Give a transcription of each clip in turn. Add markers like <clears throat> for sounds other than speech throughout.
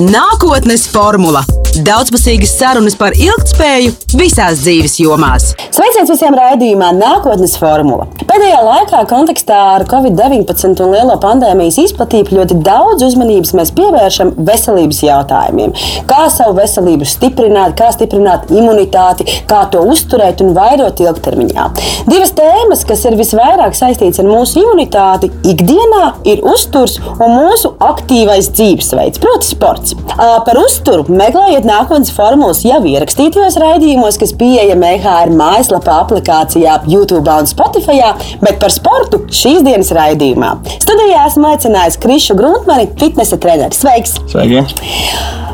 Nākotnes formula - daudzpusīgas sarunas par ilgspēju visās dzīves jomās. Sveiciens visiem raidījumā Nākotnes formula. Pēdējā laikā kontekstā ar Covid-19 un lielo pandēmijas izplatību ļoti daudz uzmanības mēs pievēršam veselības jautājumiem. Kā savu veselību stiprināt, kā stiprināt imunitāti, kā to uzturēt un vairot ilgtermiņā. Divas tēmas, kas ir visvairāk saistītas ar mūsu imunitāti, ikdienā ir uzturs un mūsu aktīvais dzīvesveids, proti, sports. Par uzturu meklējiet nākotnes formulas jau ierakstītajos raidījumos, kas pieejami EHR mājaslapā, aplikācijā, YouTube un Spotify, bet par sportu šīs dienas raidījumā. Studijā esmu aicinājis Krišu Gruntmani, fitnesa treneris. Sveiks! Sveiki!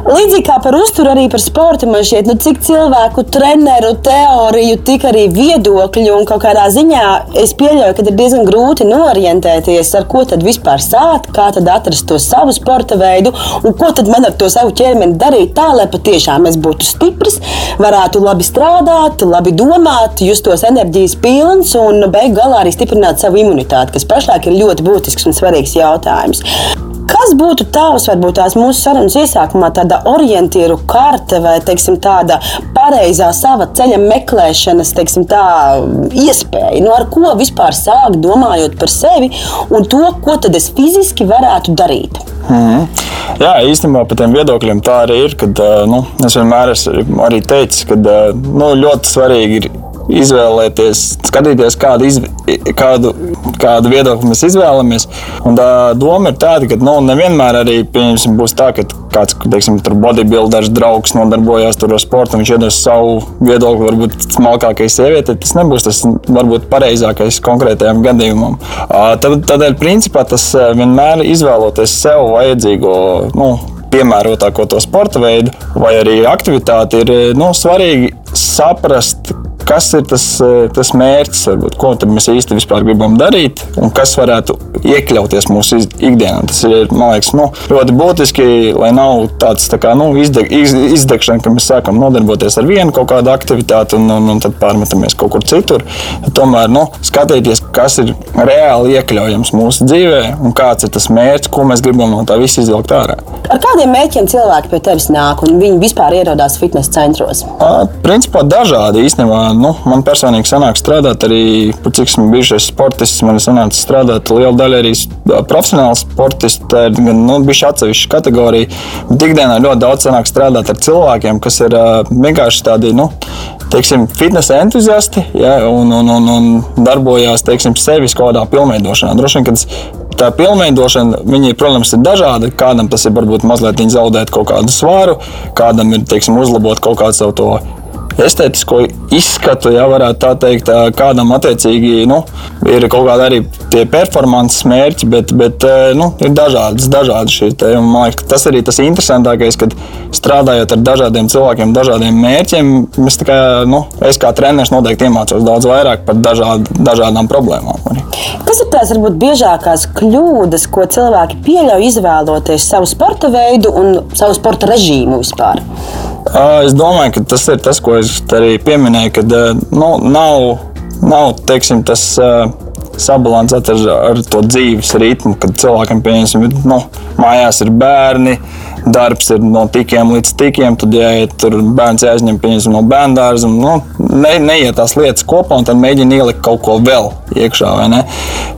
Līdzīgi kā par uzturu, arī par sportu man šķiet, nu, cik cilvēku, treneru, teoriju, tik arī viedokļu un kādā ziņā es pieļauju, ka ir diezgan grūti norientēties, ar ko tad vispār sākt, kā tad atrast to savu sporta veidu un ko tad man ar to savu ķermeni darīt tā, lai patiešām es būtu stiprs, varētu labi strādāt, labi domāt, justos enerģijas pilns un galā arī stiprināt savu imunitāti, kas pašlaik ir ļoti būtisks un svarīgs jautājums. Kas būtu tavs, varbūt tās mūsu sarunas iesākumā, tāda orientieru karte vai teiksim, tāda pareizā sava ceļa meklēšanas teiksim, tā, iespēja? Nu, ar ko vispār sākt domājot par sevi un to, ko tad es fiziski varētu darīt? Mm -hmm. Jā, īstenībā par tiem viedokļiem tā arī ir. Kad, nu, es vienmēr esmu arī teicis, ka nu, ļoti svarīgi ir izvēlēties, skatīties, kādu, izv... kādu, kādu viedokli mēs izvēlamies. Un tā doma ir tāda, ka nu, nevienmēr arī būs tā, ka kāds teiksim, bodybuilders draugs nodarbojās ar sportu, viņš iedos savu viedokli, varbūt smalkākai sievietei. Tas nebūs tas varbūt pareizākais konkrētajam gadījumam. Tad, tādēļ, principā, tas vienmēr izvēloties sev vajadzīgo. Nu, piemērotāko to sporta veidu vai arī aktivitāti, ir nu, svarīgi saprast, kas ir tas, eh, tas mērķis, varbūt, ko mēs īsti gribam darīt un kas varētu iekļauties mūsu ikdienā. Tas ir liekas, nu, ļoti būtiski, lai nav tāds tā kā, nu, izdeg, iz, izdegšana, ka mēs sākam nodarboties ar vienu kaut kādu aktivitāti un, un, un tad pārmetamies kaut kur citur. Tomēr nu, skatīties, kas ir reāli iekļaujams mūsu dzīvē un kāds ir tas mērķis, ko mēs gribam no tā visa izvilkt ārā. Ar kādiem mērķiem cilvēki pie tevis nāk un viņi vispār ierodās fitnesa centros? Principā dažādi īstenībā nu, man personīgi sanāk strādāt arī, cik esmu bijušais sportists, man ir sanācis strādāt liela daļa arī profesionāli sportisti. Tā ir gan nu, bijusi atsevišķa kategorija. Bet ikdienā ļoti daudz sanāk strādāt ar cilvēkiem, kas ir vienkārši tādi. Nu, teiksim, fitnesa entuziasti ja, un, un, un, un darbojās teiksim, sevis kaut kādā pilnveidošanā. Droši vien, ka tā pilnveidošana, viņi, protams, ir dažādi. Kādam tas ir varbūt mazliet zaudēt kaut kādu svāru, kādam ir teiksim, uzlabot kaut kādu savu estētisko izskatu, ja varētu tā teikt, kādam attiecīgi nu, ir kaut kādi arī tie performances mērķi, bet, bet nu, ir dažādas, dažādas šīs. Man liekas, tas arī tas interesantākais, kad strādājot ar dažādiem cilvēkiem, dažādiem mērķiem, mēs kā, nu, es kā treneris noteikti iemācos daudz vairāk par dažād, dažādām problēmām. Arī. Kas ir tās varbūt biežākās kļūdas, ko cilvēki pieļauj izvēloties savu sporta veidu un savu sporta režīmu vispār? Es domāju, ka tas ir tas, ko es arī pieminēju, ka nu, nav, nav teiksim, tas sabalansēts ar, ar to dzīves ritmu, kad cilvēkam, pieņemsim, nu, mājās ir bērni darbs ir no tikiem līdz tikiem. Tad, ja tur bērns jāizņem no bērnu dārza, nu, ne, neiet tās lietas kopā un tad mēģina ielikt kaut ko vēl iekšā.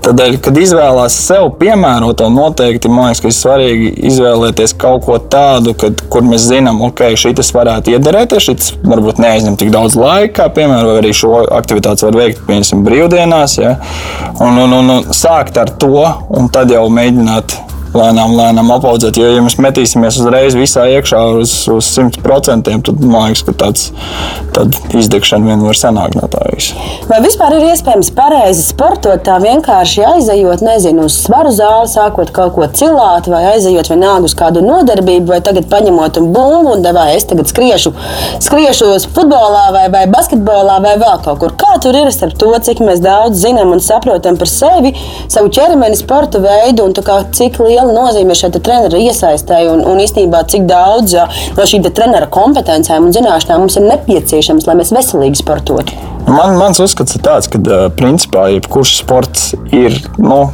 Tādēļ, kad izvēlās sev piemēroto, noteikti man liekas, ka ir svarīgi izvēlēties kaut ko tādu, kad, kur mēs zinām, ok, šis varētu iederēties, šis varbūt neaizņem tik daudz laika, piemēram, arī šo aktivitāti var veikt piemēram brīvdienās. Ja? Un, un, un, un sākt ar to, un tad jau mēģināt lēnām, lēnām apaudzēt. Jo, ja mēs metīsimies uzreiz visā iekšā uz, uz 100%, tad man liekas, ka tāds izdegšana vien var sanākt no tā visa. Vai vispār ir iespējams pareizi sportot tā vienkārši aizejot, nezinu, uz svaru zāli, sākot kaut ko cilāt, vai aizejot vienalga uz kādu nodarbību, vai tagad paņemot un bumbu, un vai es tagad skriešu, skriešu futbolā vai, vai basketbolā vai vēl kaut kur. Kā tur ir ar to, cik mēs daudz zinām un saprotam par sevi, savu ķermeni, sporta veidu un cik liela liela nozīme šai trenera iesaistēji un, un īstenībā cik daudz no šīm trenera kompetencijām un zināšanām mums ir nepieciešams, lai mēs veselīgi sportotu? Man, mans uzskats ir tāds, ka principā jebkurš sports ir. Nu,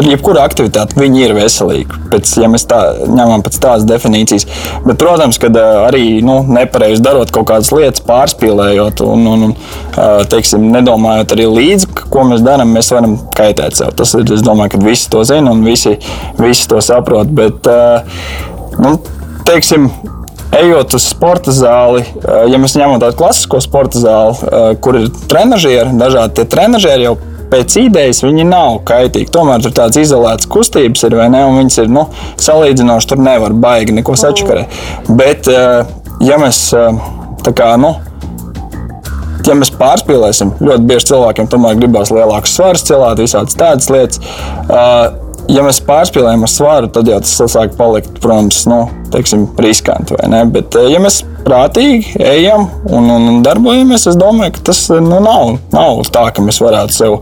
jebkura aktivitāte, viņi ir veselīgi. Pēc, ja mēs tā ņemam pēc tādas definīcijas. Bet, protams, ka arī nu, nepareizi darot kaut kādas lietas, pārspīlējot un, un, un teiksim, nedomājot arī līdzi, ko mēs darām, mēs varam kaitēt sev. Tas ir, es domāju, ka visi to zina un visi, visi to saprot. Bet, nu, teiksim, ejot uz sporta zāli, ja mēs ņemam tādu klasisko sporta zāli, kur ir trenižieri, dažādi trenižieri jau pēc idejas viņi nav kaitīgi. Tomēr tur tādas izolētas kustības ir, vai ne? Un viņas ir nu, salīdzinoši, tur nevar baigi neko sačakarēt. Bet, ja mēs tā kā. Nu, ja mēs pārspīlēsim, ļoti bieži cilvēkiem tomēr gribās lielākus svarus celāt, visādas tādas lietas. Uh, ja mēs pārspīlējam ar svaru, tad jau tas sāk palikt, protams, nu, teiksim, riskanti. Bet, ja mēs prātīgi ejam un, un, darbojamies, es domāju, ka tas nu, nav, nav tā, ka mēs varētu sev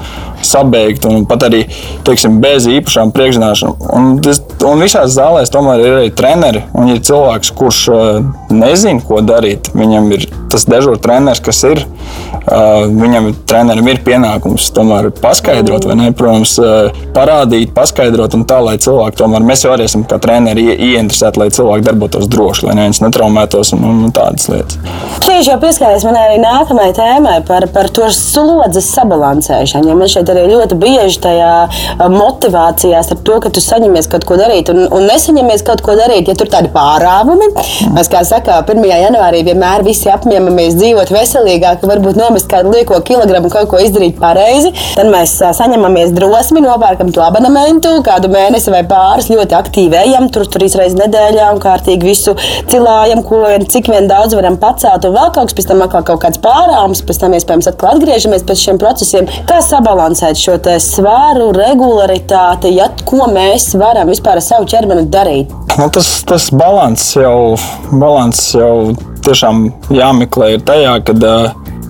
sabeigt pat arī teiksim, bez īpašām priekšzināšanām. Un, un visās zālēs tomēr ir arī treneri. Un ir cilvēks, kurš nezina, ko darīt. Viņam ir tas dežūra treneris, kas ir. Viņam trenerim ir pienākums tomēr paskaidrot, vai ne? Protams, parādīt, paskaidrot, un tā, lai cilvēki tomēr mēs jau arī esam kā treneri ieinteresēti, lai cilvēki darbotos droši, lai neviens netraumētos un, un tādas lietas. Tieši jau pieskāries man arī nākamajai tēmai par, par to slodzes sabalansēšanu. Ja man šeit arī ļoti bieži tajā motivācijā ar to, ka tu saņemies kaut ko darīt un, un nesaņemies kaut ko darīt, ja tur tādi pārāvumi. Mēs, kā saka, 1. janvārī vienmēr visi apņemamies dzīvot veselīgāk, varbūt nomest kādu lieko kilogramu, kaut ko izdarīt pareizi. Tad mēs saņemamies drosmi, nopērkam to abonementu, kādu mēnesi vai pāris ļoti aktīvi ejam, tur trīs reizes nedēļā un kārtīgi visu cilājam, ko cik vien daudz varam pacelt, un vēl kaut kas, pēc tam atkal kaut kāds pārāms, pēc tam iespējams atkal atgriežamies pēc šiem procesiem. Kā sabalansēt šo svaru, regularitāti, ja ko mēs varam vispār ar savu ķermeni darīt? Nu, tas tas balans jau, balans jau tiešām jāmeklē ir tajā, kad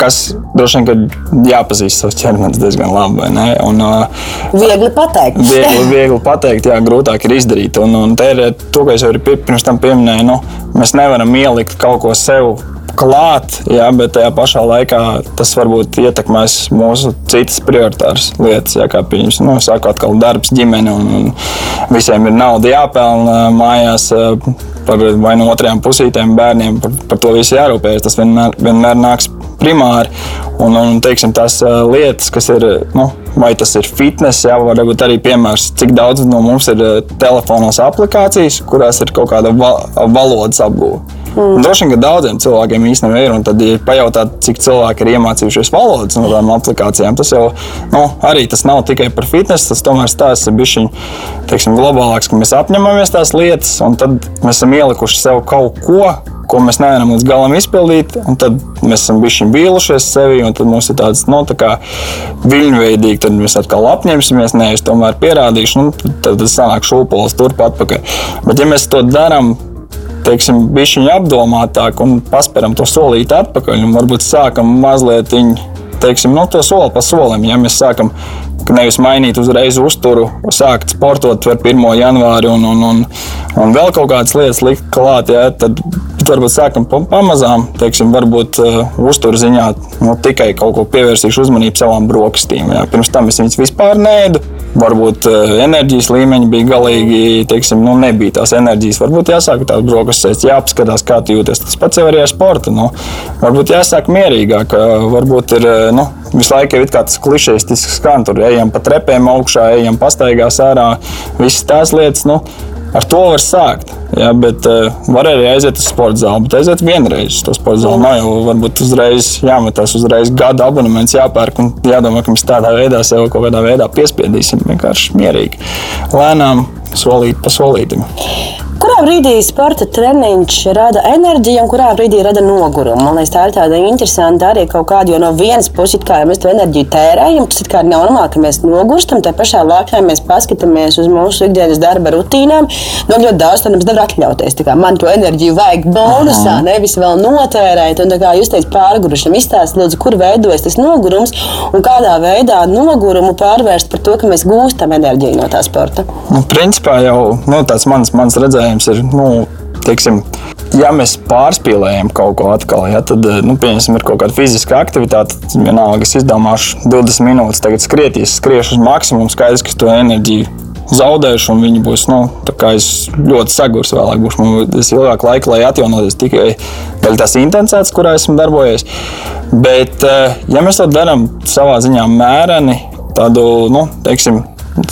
kas droši vien jāpazīst savs ķermenis diezgan labi. Un, uh, viegli pateikt. viegli, <laughs> viegli pateikt, jā, grūtāk ir izdarīt. Un, un te ir to, ko es jau pirms tam pieminēju. Nu, mēs nevaram ielikt kaut ko sev klāt, jā, bet tajā pašā laikā tas varbūt ietekmēs mūsu citas prioritāras lietas. Jā, kā pieņems, nu, sākot atkal darbs, ģimene un, un visiem ir nauda jāpelnā mājās. Par vai no otrajām pusītēm bērniem par, par to visu jārūpējas. Tas vienmēr, vienmēr nāks primāri. Un, un teiksim, tās lietas, kas ir, nu, vai tas ir fitness, jā, varbūt arī piemērs, cik daudz no mums ir telefonos aplikācijas, kurās ir kaut kāda valodas apgūve. Mm. Droši vien, ka daudziem cilvēkiem īstenībā ir. Un tad, ja pajautāt, cik cilvēki ir iemācījušies valodas no tādām aplikācijām, tas jau nu, arī tas nav tikai par fitnesu. Tas tomēr stāsts ir bijis globālāks, ka mēs apņemamies tās lietas, un tad mēs esam ielikuši sev kaut ko. Ko mēs nevaram līdz galam izpildīt, tad mēs esam bijuši vīlušies sevi, un tad mums ir tāds nu, tā viļņveidīgi, tad mēs atkal apņemsimies, nē, es tomēr pierādīšu, nu, tad tas sanāk šūpoles turp atpakaļ. Bet, ja mēs to darām teiksim, bišķiņu apdomātāk un pasperam to solīti atpakaļ. Un varbūt sākam mazliet viņu, teiksim, nu, to soli pa solim. Ja mēs sākam nevis mainīt uzreiz uzturu, sākt sportot ar 1. janvāri un, un, un, un vēl kaut kādas lietas likt klāt, ja, tad varbūt sākam pamazām, teiksim, varbūt uh, uzturu ziņā nu, tikai kaut ko pievērsīšu uzmanību savām brokastīm. Ja. Pirms tam es viņas vispār nēdu. Varbūt uh, enerģijas līmeņi bija galīgi, teiksim, nu, nebija tās enerģijas. Varbūt jāsāk tās brokastis, jāapskatās, kā tu jūties. Tas pats jau arī ar sportu. Nu, varbūt jāsāk mierīgāk, uh, varbūt ir. Uh, nu, Visu laiku ir tas klišejs, tas skan, tur ejam pa trepēm augšā, ejam pastaigās ārā, visas tās lietas. Nu, Ar to var sākt. Jā, bet uh, var arī aiziet uz sporta zāli. Bet aiziet vienreiz uz to sporta zāli. Nav jau varbūt uzreiz jāmetās, uzreiz gada abonements jāpērk un jādomā, ka mēs tādā veidā sev kaut kādā veidā piespiedīsim. Vienkārši mierīgi, lēnām, solīt pa solītam. Kurā brīdī sporta treniņš rada enerģiju un kurā brīdī rada nogurumu? Man liekas, tā ir tāda interesanta arī kaut kāda, jo no vienas puses, kā mēs to enerģiju tērējam, tas ir normāli, ka mēs nogurstam, tā pašā laikā mēs paskatāmies uz mūsu ikdienas darba rutīnām. No nu, ļoti daudz tam nevar atļauties. Man to enerģiju vajag bonusā, Aha. nevis vēl notērēt. Un, kā jūs teicat, pārgurušam, izstāstiet, kur veidojas tas nogurums un kādā veidā nogurumu pārvērst par to, ka mēs gūstam enerģiju no tā sporta. Nu, principā jau nu, tāds mans, mans redzējums jautājums ir, nu, teiksim, ja mēs pārspīlējam kaut ko atkal, ja, tad, nu, pieņemsim, ir kaut kāda fiziska aktivitāte, vienalga, es izdomāšu 20 minūtes, tagad skrietīs, skriešu uz maksimumu, skaidrs, ka to enerģiju zaudējuši, un viņi būs nu, ļoti sagurs vēlāk. Būs ilgāk laika, lai atjaunotos tikai tās intensitātes, kurā esmu darbojies. Bet, eh, ja mēs to darām savā ziņā mēreni, tādu, nu, teiksim,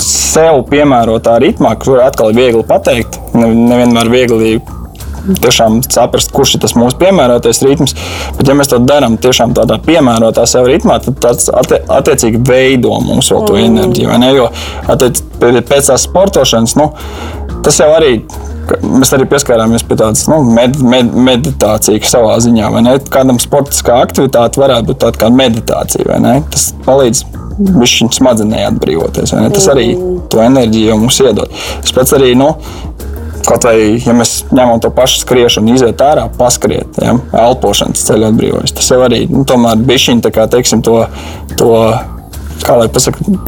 sev piemērotā ritmā, kur atkal ir viegli pateikt, nevienmēr viegli tiešām saprast, kurš ir tas mūsu piemērotais ritms. Bet, ja mēs to darām tiešām tādā piemērotā sev ritmā, tad tas attiecīgi veido mums vēl to mm. enerģiju. Jo attiec, pēc tās sportošanas, nu, tas jau arī. Mēs arī pieskārāmies pie tādas nu, med, med, meditācijas savā ziņā. Kādam sportiskā aktivitāte varētu būt tāda kā meditācija. Tas palīdz viņa smadzenē atbrīvoties. Tas arī mm. to enerģiju mums iedod. Es pats arī nu, Kaut vai, ja mēs ņemam to pašu skriešanu, iziet ārā, paskriet, ja, elpošanas ceļu atbrīvojas. Tas jau arī nu, tomēr bija šī tā kā teiksim, to, to, kā lai pasakā,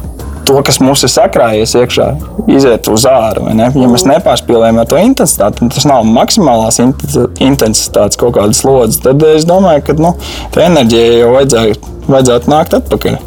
to, kas mums ir sakrājies iekšā, iziet uz āru. Ja mēs nepārspīlējam ar to intensitāti, tas nav maksimālās intensitātes kaut kādas slodzes, tad es domāju, ka nu, tā enerģija jau vajadzētu, vajadzētu nākt atpakaļ.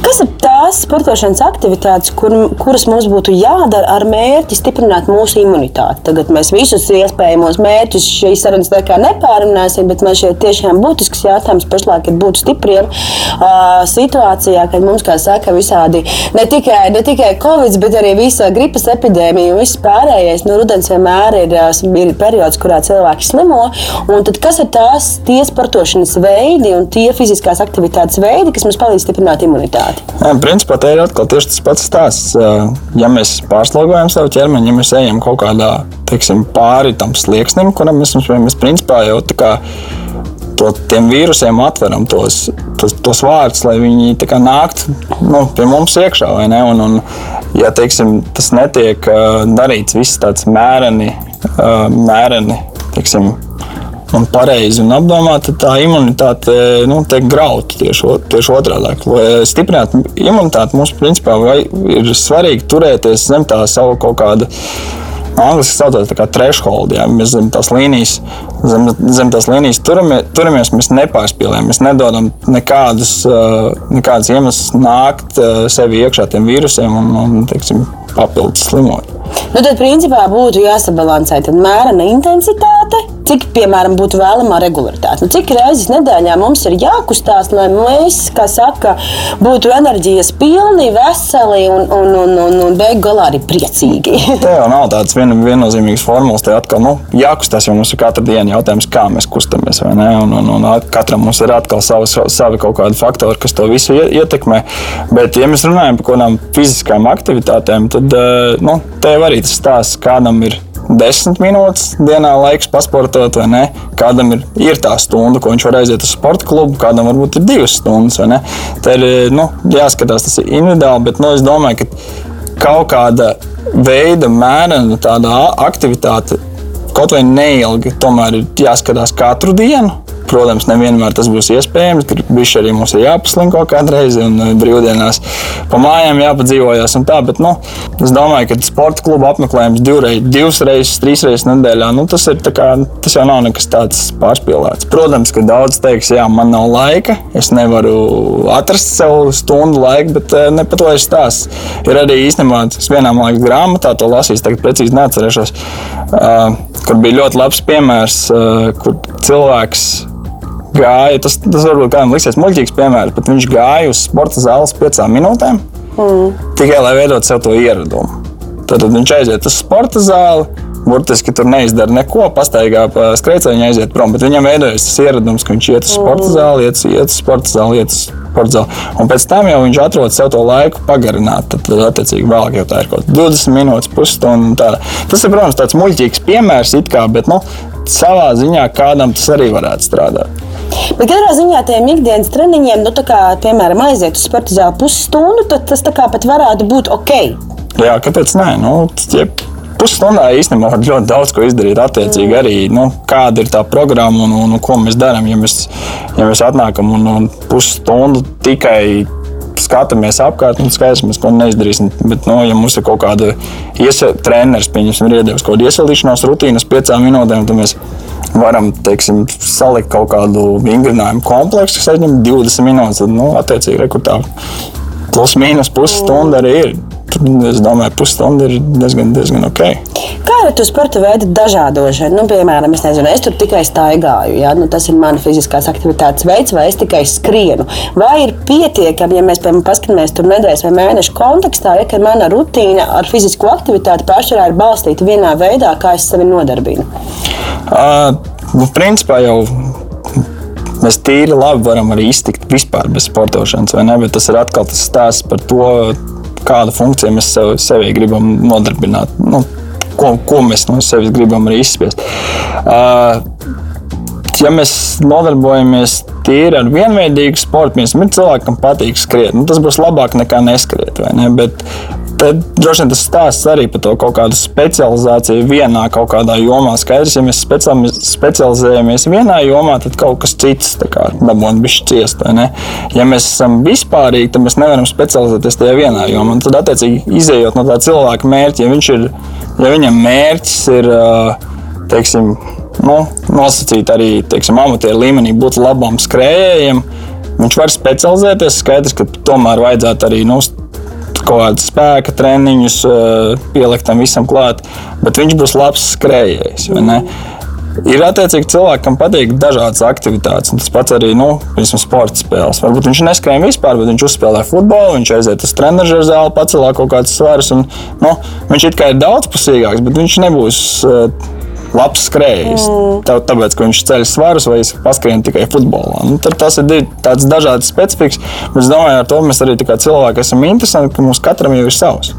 Kas ir tās sportošanas aktivitātes, kur, kuras mums būtu jādara ar mērķi stiprināt mūsu imunitāti? Tagad mēs visus iespējamos mērķus šīs sarunas laikā nepārunāsim, bet man šeit tiešām būtisks jautājums pašlaik ir būt stipriem uh, situācijā, kad mums, kā saka, visādi ne tikai, ne tikai covid, bet arī visa gripas epidēmija un viss pārējais. Nu, rudens vienmēr ir, ir periods, kurā cilvēki slimo. Un tad kas ir tās tie sportošanas veidi un tie fiziskās aktivitātes veidi, kas mums palīdz stiprināt imunitāti? Jā, principā tā ir atkal tieši tas pats stāsts. Ja mēs pārslogojam savu ķermeni, ja mēs ejam kaut kādā teiksim, pāri tam slieksnim, kuram mēs, mēs principā jau tā kā to, tiem vīrusiem atveram tos, tos, tos vārdus, lai viņi nāktu nu, pie mums iekšā. Un, un, ja teiksim, tas netiek uh, darīts viss tāds mēreni, uh, mēreni teiksim, un pareizi un apdomāti, tā imunitāte nu, tiek grauta tieši, tieši otrādi. Lai stiprinātu imunitāti, mums principā ir svarīgi turēties zem tā savu kaut kādu. Angliski saucamā kā threshold, ja mēs zem tās līnijas, zem, zem tās līnijas turamies, turamies, mēs nepārspīlējam, mēs nedodam nekādus, nekādus iemeslus nākt sevi iekšā tiem vīrusiem un, un teiksim, papildus slimot. Nu, tad, principā, būtu jāsabalansē mērena intensitāte, cik, piemēram, būtu vēlamā regularitāte. Nu, cik reizes nedēļā mums ir jākustās, lai mēs, kā saka, būtu enerģijas pilni, veseli un, un, un, un, un beigu galā arī priecīgi. <laughs> Tā jau nav tāds vien, viennozīmīgs formulas. Te atkal nu, jākustās, jo mums ir katru dienu jautājums, kā mēs kustamies. Un, un, un katram mums ir atkal savi, savi kaut kādi faktori, kas to visu ietekmē. Bet, ja mēs runājam par kaut kādām fiziskām aktivitātēm, tad eh, nu, te arī tas stāsts, kādam ir desmit minūtes dienā laiks pasportot, vai ne? Kādam ir, ir tā stunda, ko viņš var aiziet uz sporta klubu, kādam varbūt ir divas stundas. Tā ir nu, jāskatās, tas ir individuāli, bet nu, es domāju, ka kaut kāda veida mērena tāda aktivitāte kaut vai neilgi, tomēr ir jāskatās katru dienu. Protams, nevienmēr tas būs iespējams. Viņš arī mums ir jāpaslinko katru reizi un eh, brīvdienās pa mājām jāpadzīvojas. Tā, bet, nu, es domāju, ka sporta kluba apmeklējums divreiz, divas reizes, trīs reizes nedēļā, nu, tas, ir, kā, tas jau nav nekas tāds pārspīlēts. Protams, ka daudz teiks, jā, man nav laika, es nevaru atrast sev stundu laiku, bet eh, ne par to ir stāsts. Ir arī īstenībā, es vienā mākslinieka grāmatā to lasīju, tagad precīzi neatcerēšos, uh, kur bija ļoti labs piemērs, kur cilvēks gāja, tas, tas varbūt kādam liksies muļķīgs piemērs, bet viņš gāja uz sporta zāles piecām minūtēm mm. tikai lai veidotu sev to ieradumu. Tad viņš aiziet uz sporta zāli. Burtiski tur neizdara neko, pastaigā pa skrejceļu, aiziet prom. Bet viņam veidojas tas ieradums, ka viņš iet uz sporta mm. zāli, iet, iet uz sporta zāli, iet uz sporta zāli. Un pēc tam jau viņš atrod sev to laiku pagarināt. Tad, tad attiecīgi, vēlāk jau tā ir kaut kāda 20 minūtes, pusstunda. Tas ir, protams, tāds muļķīgs piemērs, kā, bet nu, savā ziņā kādam tas arī varētu strādāt. Bet katrā ziņā tiem ikdienas treniņiem, nu, kā, piemēram, aiziet uz sporta zāli pusstundu, tad tas pat varētu būt ok. Jā, kāpēc nē? Nu, ja pusstundā īstenībā var ļoti daudz ko izdarīt. Attiecīgi arī nu, kāda ir tā programma un, un, un ko mēs darām. Ja mēs, ja mēs atnākam un, un pusstundu tikai skatāmies apkārt, un skaidrs, mēs neko neizdarīsim. Bet, nu, ja mums ir kaut kāda treneris, pieņemsim, ir iedevis kaut kādu iesildīšanās rutīnas piecām minūtēm, tad mēs varam teiksim, salikt kaut kādu vingrinājumu kompleksu, kas aizņem 20 minūtes. Tad, nu, attiecīgi, rekrutā plus mīnus pusstunda arī ir. Tad es domāju, pusstunda ir diezgan, diezgan ok. Kā ir ar sporta veidu dažādošanu? Nu, piemēram, es, nezinu, es tur tikai staigāju. Ja? Nu, tas ir mans fiziskās aktivitātes veids, vai es tikai skrienu. Vai ir pietiekami, ja mēs piemēram paskatāmies tur nedēļas vai mēnešu kontekstā, ja mana rutīna ar fizisko aktivitāti pašā ir balstīta vienā veidā, kā es sevi nodarbinu? Uh, nu, principā jau mēs tīri labi varam arī iztikt vispār bez sportošanas, vai ne? Bet tas ir atkal tas stāsts par to, kādu funkciju mēs sev, sevī gribam nodarbināt. Nu, ko, ko mēs no sevis gribam arī izspiest. Uh, ja mēs nodarbojamies tīri ar vienveidīgu sportu, piemēram, ir cilvēki, kam patīk skriet, nu, tas būs labāk nekā neskriet. Ne? Bet Tad droši vien tas stāsts arī par to kaut kādu specializāciju vienā kaut kādā jomā. Skaidrs, ja mēs specializējamies vienā jomā, tad kaut kas cits dabūna bišķi ciest. Ja mēs esam vispārīgi, tad mēs nevaram specializēties tajā vienā jomā. Un tad, attiecīgi, izējot no tā cilvēka mērķa, ja, ir, ja viņam mērķis ir, teiksim, nu, nosacīt arī teiksim, amatieru līmenī, būt labam skrējējam, viņš var specializēties. Skaidrs, ka tomēr vajadzētu arī nu, kaut kādus spēka treniņus, eh, pielikt tam visam klāt, bet viņš būs labs skrejējs. Ir attiecīgi cilvēki, kam patīk dažādas aktivitātes. Tas pats arī nu, sporta spēles. Varbūt viņš neskrēja vispār, bet viņš uzspēlē futbolu, viņš aiziet uz treniņu zāli, pacelā kaut kādas svarus. Un, nu, viņš it kā ir daudzpusīgāks, bet viņš nebūs. Uh, labs skrejējs. Mm. Tā, tāpēc, ka viņš ceļ svarus vai paskrien tikai futbolā. Nu, tas ir tāds dažāds specifiks. Bet es domāju, ar to mēs arī cilvēki esam interesanti, ka mums katram jau ir savs.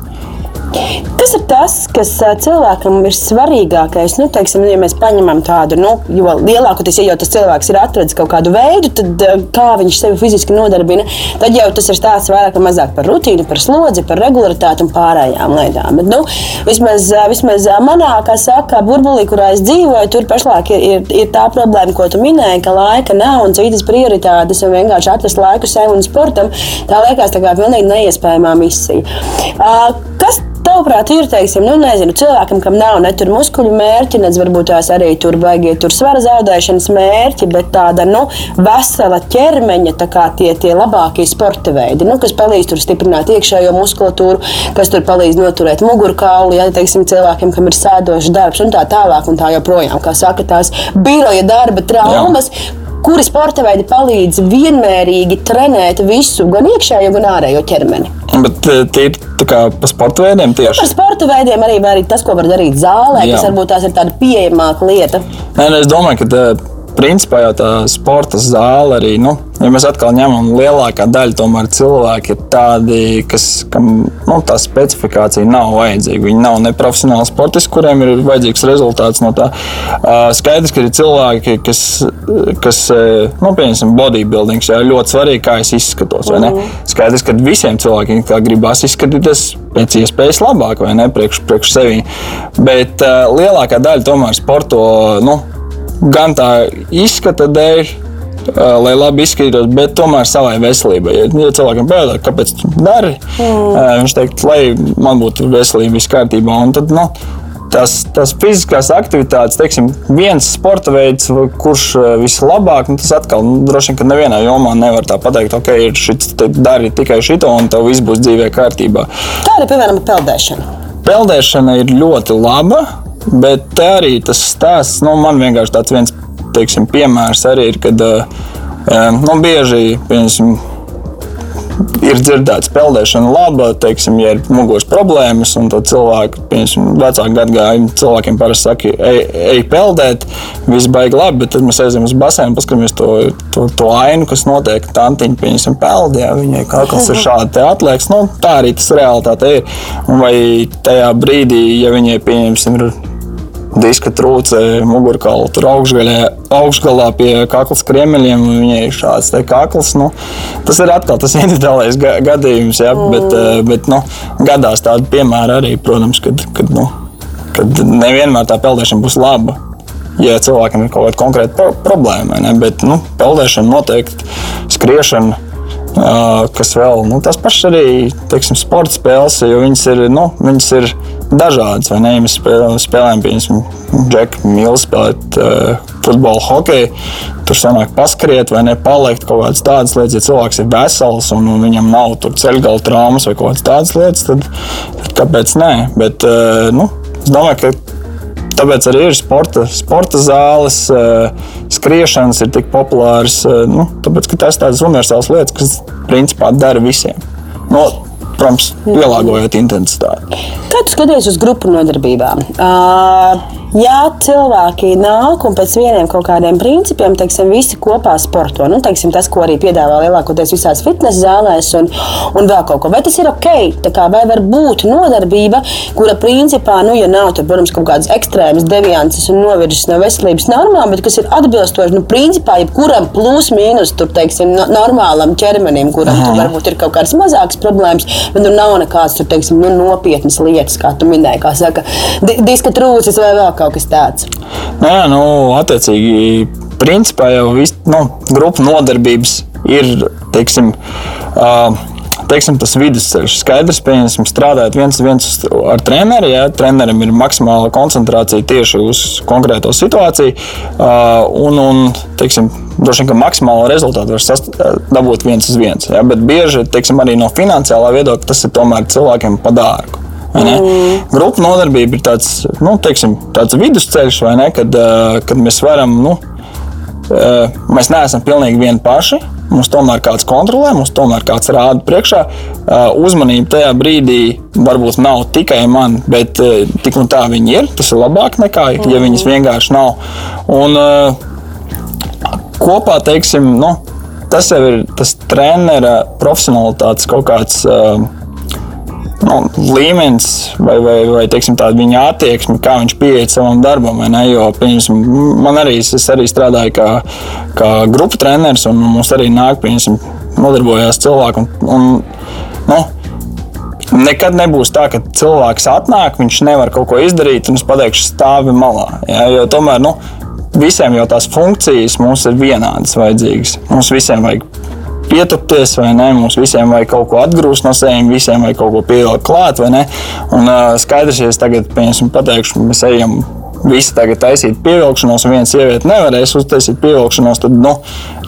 Kas ir tas, kas cilvēkam ir svarīgākais? Nu, teiksim, ja mēs paņemam tādu, nu, jo lielākoties, ja jau tas cilvēks ir atradzis kaut kādu veidu, tad kā viņš sevi fiziski nodarbina, tad jau tas ir stāsts vairāk vai mazāk par rutīnu, par slodzi, par regularitāti un pārējām lietām. Bet, nu, vismaz, vismaz manā, kā saka, burbulī, kurā es dzīvoju, tur pašlaik ir, ir, ir tā problēma, ko tu minēji, ka laika nav un citas prioritātes un vienkārši atrast laiku sev un sportam. Tā liekas tā kā pilnīgi neiespējamā misija. Kas Tavuprāt, ir teiksim, nu, nezinu, cilvēkam, kam nav ne tur muskuļu mērķi, ne varbūt tās arī tur baigie tur svara zaudēšanas mērķi, bet tāda nu, vesela ķermeņa, tā kā tie, tie labākie sporta veidi, nu, kas palīdz tur stiprināt iekšējo muskulatūru, kas tur palīdz noturēt mugurkaulu, ja teiksim, cilvēkiem, kam ir sēdošs darbs un tā tālāk un tā joprojām, kā saka, tās biroja darba traumas. Jā kuri sporta veidi palīdz vienmērīgi trenēt visu, gan iekšējo, gan ārējo ķermeni. Bet eh, tie ir par sporta veidiem tieši. Par sporta veidiem arī, arī tas, ko var darīt zālē, Jā. kas varbūt tās ir tāda pieejamāka lieta. Nē, nu, es domāju, ka eh, principā jau tā sporta zāle arī, nu, ja mēs atkal ņemam lielākā daļa tomēr cilvēki ir tādi, kas, kam nu, tā specifikācija nav vajadzīga. Viņi nav ne profesionāli sportisti, kuriem ir vajadzīgs rezultāts no tā. Skaidrs, ka ir cilvēki, kas, kas nu, pieņemsim, bodybuilding, jā, ļoti svarīgi, kā es izskatos. Mm. Skaidrs, ka visiem cilvēkiem gribās izskatīties pēc iespējas labāk, vai ne, priekš, priekš sevi. Bet uh, lielākā daļa tomēr sporto. Nu, gan tā izskata dēļ, lai labi izskatītos, bet tomēr savai veselībai. Ja, ja cilvēkam pajautā, kāpēc tu dari, mm. viņš teikt, lai man būtu veselība viss kārtībā. Tad, nu, tas, tas fiziskās aktivitātes, teiksim, viens sporta veids, kurš vislabāk, nu, tas atkal nu, droši vien, ka nevienā jomā nevar tā pateikt, ok, šis dari tikai šito un tev viss būs dzīvē kārtībā. Kāda ir piemēram peldēšana? Peldēšana ir ļoti laba. Bet arī tas stāsts, nu, man vienkārši tāds viens teiksim, piemērs arī ir, kad uh, nu, bieži piemēram, ir dzirdēts, peldēšana laba, teiksim, ja ir muguras problēmas, un tad cilvēki, piemēram, vecāku gadagājumu cilvēkiem parasti saka, ej, ej peldēt, viss baigi labi, bet tad mēs aizējām uz basēnu, paskatāmies to, to, to ainu, kas notiek. Tantiņa, piemēram, peldē, viņai kakls ir <laughs> šādi atliekas. Nu, tā arī tas realitāte ir. Un vai tajā brīdī, ja viņai, pieņemsim, ir diska trūce mugurkaula tur augšgalā, augšgalā pie kaklas kriemeļiem. Viņai ir šāds kakls. Nu, tas ir atkal tas <laughs> individuālais ga gadījums, ja, mm. bet, eh, bet nu, gadās tādi piemēri arī, protams, kad, kad, nu, kad nevienmēr tā peldēšana būs laba. Ja cilvēkam ir kaut kāda konkrēta pro problēma, ne? bet nu, peldēšana noteikti, skriešana, uh, kas vēl, nu, tas pašs arī, teiksim, sporta spēles, jo viņas ir, nu, viņas ir dažādas. Vai ne? Ja mēs spēlējam, piemēram, Džeku Mīlu spēlēt uh, futbolu, hokeju. Tur sanāk paskriet vai ne, palikt kaut kādas tādas lietas. Ja cilvēks ir vesels un, un viņam nav ceļgala traumas vai kaut kādas tādas lietas, tad, tad kāpēc nē? Bet, uh, nu, es domāju, ka Tāpēc arī ir sporta, sporta zāles, skriešanas ir tik populāras. Nu, tāpēc, tas ir tādas universālas lietas, kas principā dara visiem. No, protams, pielāgojot intensitāti. Kā tu skaties uz grupu nodarbībām? Uh, ja cilvēki nāk un pēc vieniem kaut kādiem principiem, teiksim, visi kopā sporto, nu, teiksim, tas, ko arī piedāvā lielākoties visās fitnes zālēs un, un vēl kaut ko, vai tas ir ok? Kā, vai var būt nodarbība, kura principā, nu, ja nav tur, protams, kaut kādas ekstrēmas deviances un novirzes no veselības normām, bet kas ir atbilstoši, nu, principā, jebkuram plus mīnus, tur, teiksim, no, normālam ķermenim, kuram tur varbūt ir kaut kādas mazākas problēmas, bet nu nav nekādas, tur, teiksim, nu, nopietnas lietas, kā tu minēji, kā saka, diska trūcis vai vēl kaut kas tāds? Jā, nu, attiecīgi, principā jau viss nu, grupu nodarbības ir, teiksim, uh, teiksim, tas vidusceļš. Skaidrs, pieņemsim, strādājot viens viens ar treneri. Ja, trenerim ir maksimāla koncentrācija tieši uz konkrēto situāciju. Un, un, teiksim, droši vien, ka maksimālo rezultātu var dabūt viens uz viens. Ja, bet bieži, teiksim, arī no finansiālā viedokļa tas ir tomēr cilvēkiem padārgu. Mm. Grupu nodarbība ir tāds, nu, teiksim, tāds vidusceļš, ne, kad, kad mēs varam. Nu, Mēs neesam pilnīgi vieni paši. Mums tomēr kāds kontrolē, mums tomēr kāds rāda priekšā. Uzmanība tajā brīdī varbūt nav tikai man, bet tik un tā viņi ir. Tas ir labāk nekā, ja viņas vienkārši nav. Un, kopā, teiksim, nu, tas jau ir tas trenera profesionālitātes kaut kāds. Uh, nu, līmenis vai, vai, vai teiksim, viņa attieksme, kā viņš pieeja savam darbam. Jo, man arī, arī strādāju kā, kā grupu treneris, un mums arī nāk, pieņemsim, nodarbojās cilvēki. Un, un, nu, Nekad nebūs tā, ka cilvēks atnāk, viņš nevar kaut ko izdarīt, un es pateikšu, stāvi malā. Ja, jo tomēr nu, visiem jau tās funkcijas mums ir vienādas vajadzīgas. Mums visiem vajag pietupties, vai ne? Mums visiem vajag kaut ko atgrūst no sevis, visiem vajag kaut ko pielikt klāt, vai ne? Un uh, skaidrs, ja es tagad, pateikšu, mēs ejam visi tagad taisīt pievilkšanos, un viena sieviete nevarēs uztaisīt pievilkšanos, tad, nu,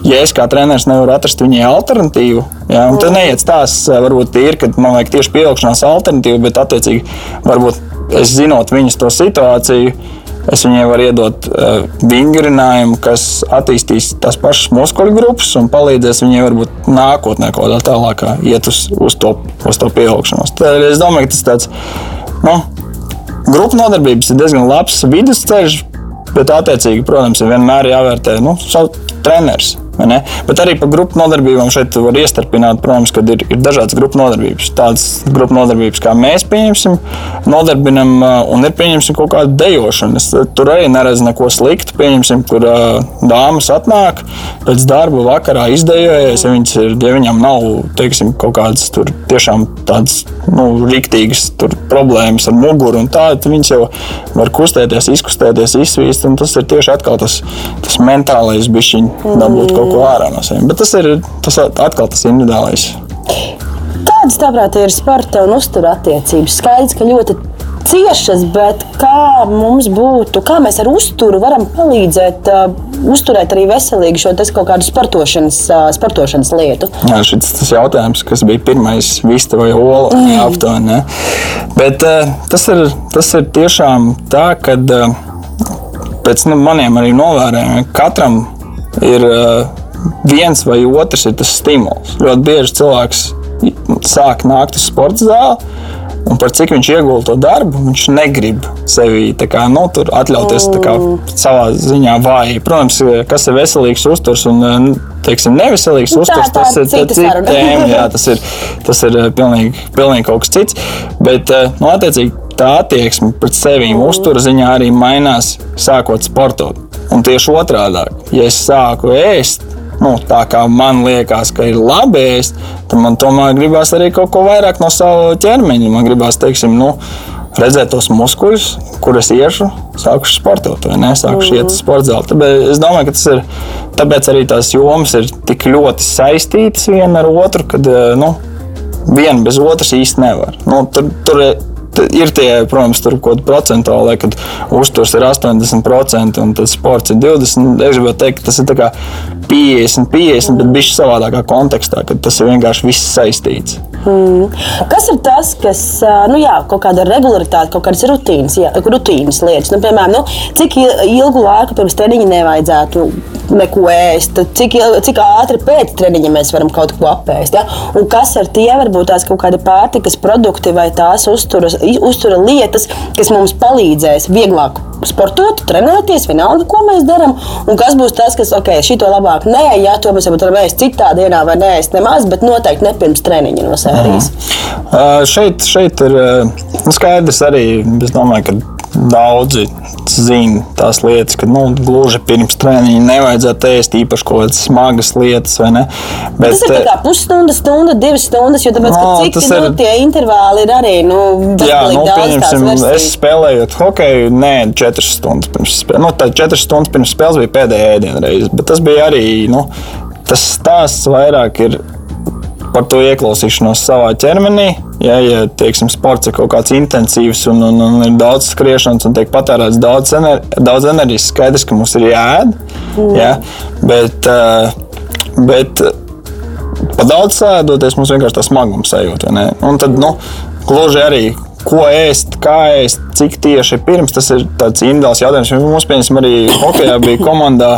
ja es kā treneris nevaru atrast viņai alternatīvu, ja, tad neiet stāsts, varbūt ir, ka man vajag tieši pievilkšanās alternatīvu, bet attiecīgi varbūt es zinot viņas to situāciju Es viņai varu iedot uh, vingrinājumu, kas attīstīs tās pašas muskuļu grupas un palīdzēs viņai varbūt nākotnē kaut kādā tālākā iet uz, uz to, uz to pieaugšanos. Tad es domāju, ka tas tāds, nu, grupu nodarbības ir diezgan labs vidusceļš, bet attiecīgi, protams, ir vienmēr jāvērtē nu, treneris. Bet arī par grupu nodarbībām šeit var iestarpināt, protams, kad ir, ir dažādas grupu nodarbības. Tādas grupu nodarbības, kā mēs pieņemsim, nodarbinam, un ir pieņemsim kaut kādu dejošanu. Es tur arī neredzu neko sliktu. Pieņemsim, kur dāmas atnāk pēc darba vakarā izdejojas, ja, ir, ja viņām nav teiksim, kaut kādas tur tiešām tādas nu, rīktīgas problēmas ar muguru un tādu, tad viņas jau var kustēties, izkustēties, izsvīst. Tas ir tieši tas, tas mentālais bišķiņš dabūt kaut ko ārā no sevis. Bet tas ir tas atkal tas individuālais. Kādas, tavuprāt, ir sporta un uztura attiecības? Skaidrs, ka ļoti ciešas, bet kā mums būtu, kā mēs ar uzturu varam palīdzēt uh, uzturēt arī veselīgi šo kaut kādu sportošanas, uh, sportošanas lietu? Jā, šis tas jautājums, kas bija pirmais, vista vai ola, mm. aptuveni. Bet uh, tas, ir, tas ir tiešām tā, ka uh, pēc nu, maniem arī novērojumiem katram ir viens vai otrs ir tas stimuls. Ļoti bieži cilvēks sāk nākt uz sporta zāli. Un par cik viņš iegūta to darbu, viņš negrib sevi kā, nu, atļauties kā, savā ziņā vāji. Protams, kas ir veselīgs uzturs un teiksim, neveselīgs nu, uzturs, tas ir cits tēma. Jā, tas ir, tas ir pilnīgi, pilnīgi kaut kas cits. Bet, nu, attiecīgi, tā attieksme pret sevi uzturu ziņā arī mainās, sākot sportot. Un tieši otrādi, ja es sāku ēst, nu, tā kā man liekas, ka ir labi ēst, tad man tomēr gribās arī kaut ko vairāk no sava ķermeņa. Man gribās, teiksim, nu, redzēt tos muskuļus, kurus iešu, sākuši sportot vai ne, sākuši mm. iet uz sporta zāli. Tāpēc es domāju, ka tas ir, tāpēc arī tās jomas ir tik ļoti saistītas viena ar otru, kad, nu, viena bez otras īsti nevar. Nu, tur, tur ir tie, protams, tur kaut kāda procentuāla, kad uzturs ir 80% un tas sports ir 20%. Es gribētu teikt, ka tas ir 50, 50, bet bišķi savādākā kontekstā, kad tas ir vienkārši viss saistīts. Mm. Kas ir tas, kas nu, jā, kaut kāda regularitāte, kaut kādas rutīnas, jā, rutīnas lietas? Nu, piemēram, nu, cik ilgu laiku pirms treniņa nevajadzētu neko ēst, cik, cik ātri pēc treniņa mēs varam kaut ko apēst. Ja? Un kas ar tie varbūt tās kaut kādi pārtikas produkti vai tās uzturas, uztura lietas, kas mums palīdzēs vieglāk sportot, trenēties, vienalga, ko mēs darām. Un kas būs tas, kas, ok, šito labāk nē, ja to mēs varam ēst citā dienā vai nē, nemaz, bet noteikti ne pirms treniņa no sērijas. Mm. Uh, šeit, šeit ir uh, skaidrs arī, es domāju, ka daudzi zina tās lietas, ka nu, gluži pirms treniņa nevajadzētu ēst īpaši kaut kādas smagas lietas. Bet, tas ir kā pusstunda, stunda, divas stundas, jo tāpēc, no, cik nu, ir... tie intervāli ir arī nu, jā, nu, pieņemsim, es spēlējot hokeju, nē, četras stundas pirms spēles. Nu, tā četras stundas pirms spēles bija pēdējā ēdienreize, bet tas bija arī. Nu, Tas stāsts vairāk ir par to ieklausīšanos savā ķermenī. Ja, ja teiksim, sports ir kaut kāds intensīvs un, un, un ir daudz skriešanas un tiek patērēts daudz, ener daudz enerģijas, skaidrs, ka mums ir jāēd. Mm. Ja, bet, eh, bet pa daudz sēdoties, mums vienkārši tā smagums sajūta. Un tad nu, gluži arī ko ēst, kā ēst, cik tieši pirms. Tas ir tāds individuāls jautājums. Mums, piemēram, arī Hokejā bija komandā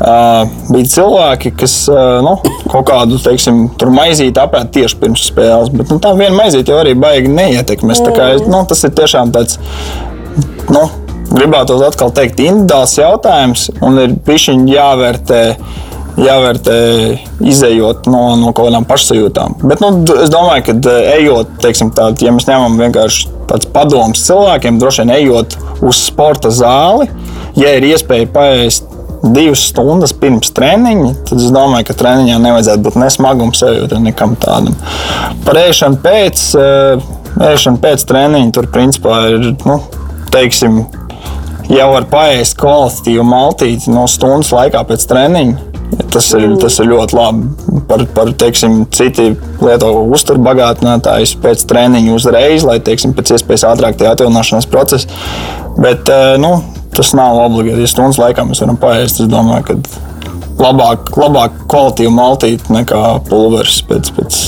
Uh, bija cilvēki, kas uh, nu, kaut kādu teiksim, maizīti apēda tieši pirms spēles. Bet nu, tā viena maizīte jau arī baigi neietekmēs. Nu, tas ir tiešām tāds. Nu, Gribētu atkal teikt, individuāls jautājums, un ir pišķiņi jāvērtē jāvērtē, izējot no, no kaut kādām pašsajūtām. Bet nu, es domāju, ka ejot, teiksim, tā, ja mēs ņemam vienkārši tāds padoms cilvēkiem, droši vien ejot uz sporta zāli, ja ir iespēja paēst divas stundas pirms treniņa, tad es domāju, ka treniņā nevajadzētu būt nesmaguma sajūta nekam tādam. Par ēšanu pēc, eh, ēšanu pēc treniņa tur principā ir, nu, teiksim, jau var paēst kvalitatīvu maltīti no stundas laikā pēc treniņa. Tas ir, tas ir ļoti labi. Par, par teiksim, citi lieto uzturbagātinātājus pēc treniņa uzreiz, lai teiksim, pēc iespējas ātrāk tie atjaunināšanās procesi. Bet, eh, nu, tas nav obligāti. Ja stundas laikā mēs varam paēst, es domāju, ka labāk, labāk kvalitīvu maltīti nekā pulveris pēc. pēc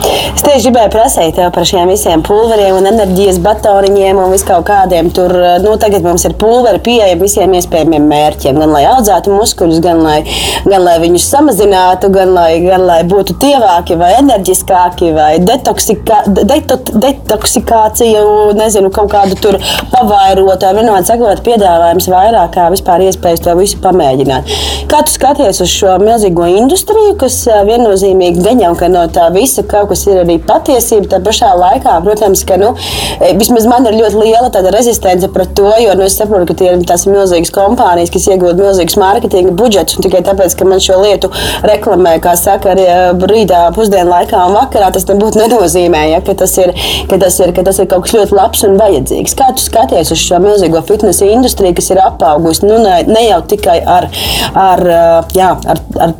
Es tieši gribēju prasīt par šiem visiem pulveriem un enerģijas batoniņiem un viskaut kādiem. Tur nu, tagad mums ir pulveri pieejami visiem iespējamiem mērķiem. Gan lai audzētu muskuļus, gan lai, gan lai viņus samazinātu, gan lai, gan lai būtu tievāki vai enerģiskāki vai detoksika, deto, detoksikāciju, nezinu, kaut kādu tur pavairot. Vienādi sakot, piedāvājums vairāk kā vispār iespējas to visu pamēģināt. Kā tu skaties uz šo milzīgo industriju, kas viennozīmīgi gaņem, ka no tā visa kaut kas ir arī patiesība. Tā pašā laikā, protams, ka nu, e, vismaz man ir ļoti liela rezistence pret to, jo nu, es saprotu, ka tie ir tās milzīgas kompānijas, kas iegūst milzīgus mārketinga budžetus. Tikai tāpēc, ka man šo lietu reklamē, kā saka, arī e, rītā, pusdienu laikā un vakarā, tas nebūtu nenozīmē, ja, ka, tas ir, ka, tas ir, ka tas ir kaut kas ļoti labs un vajadzīgs. Kā tu skaties uz šo milzīgo fitnesa industriju, kas ir apaugusi nu, ne, ne jau tikai ar, ar, e, jā, ar, ar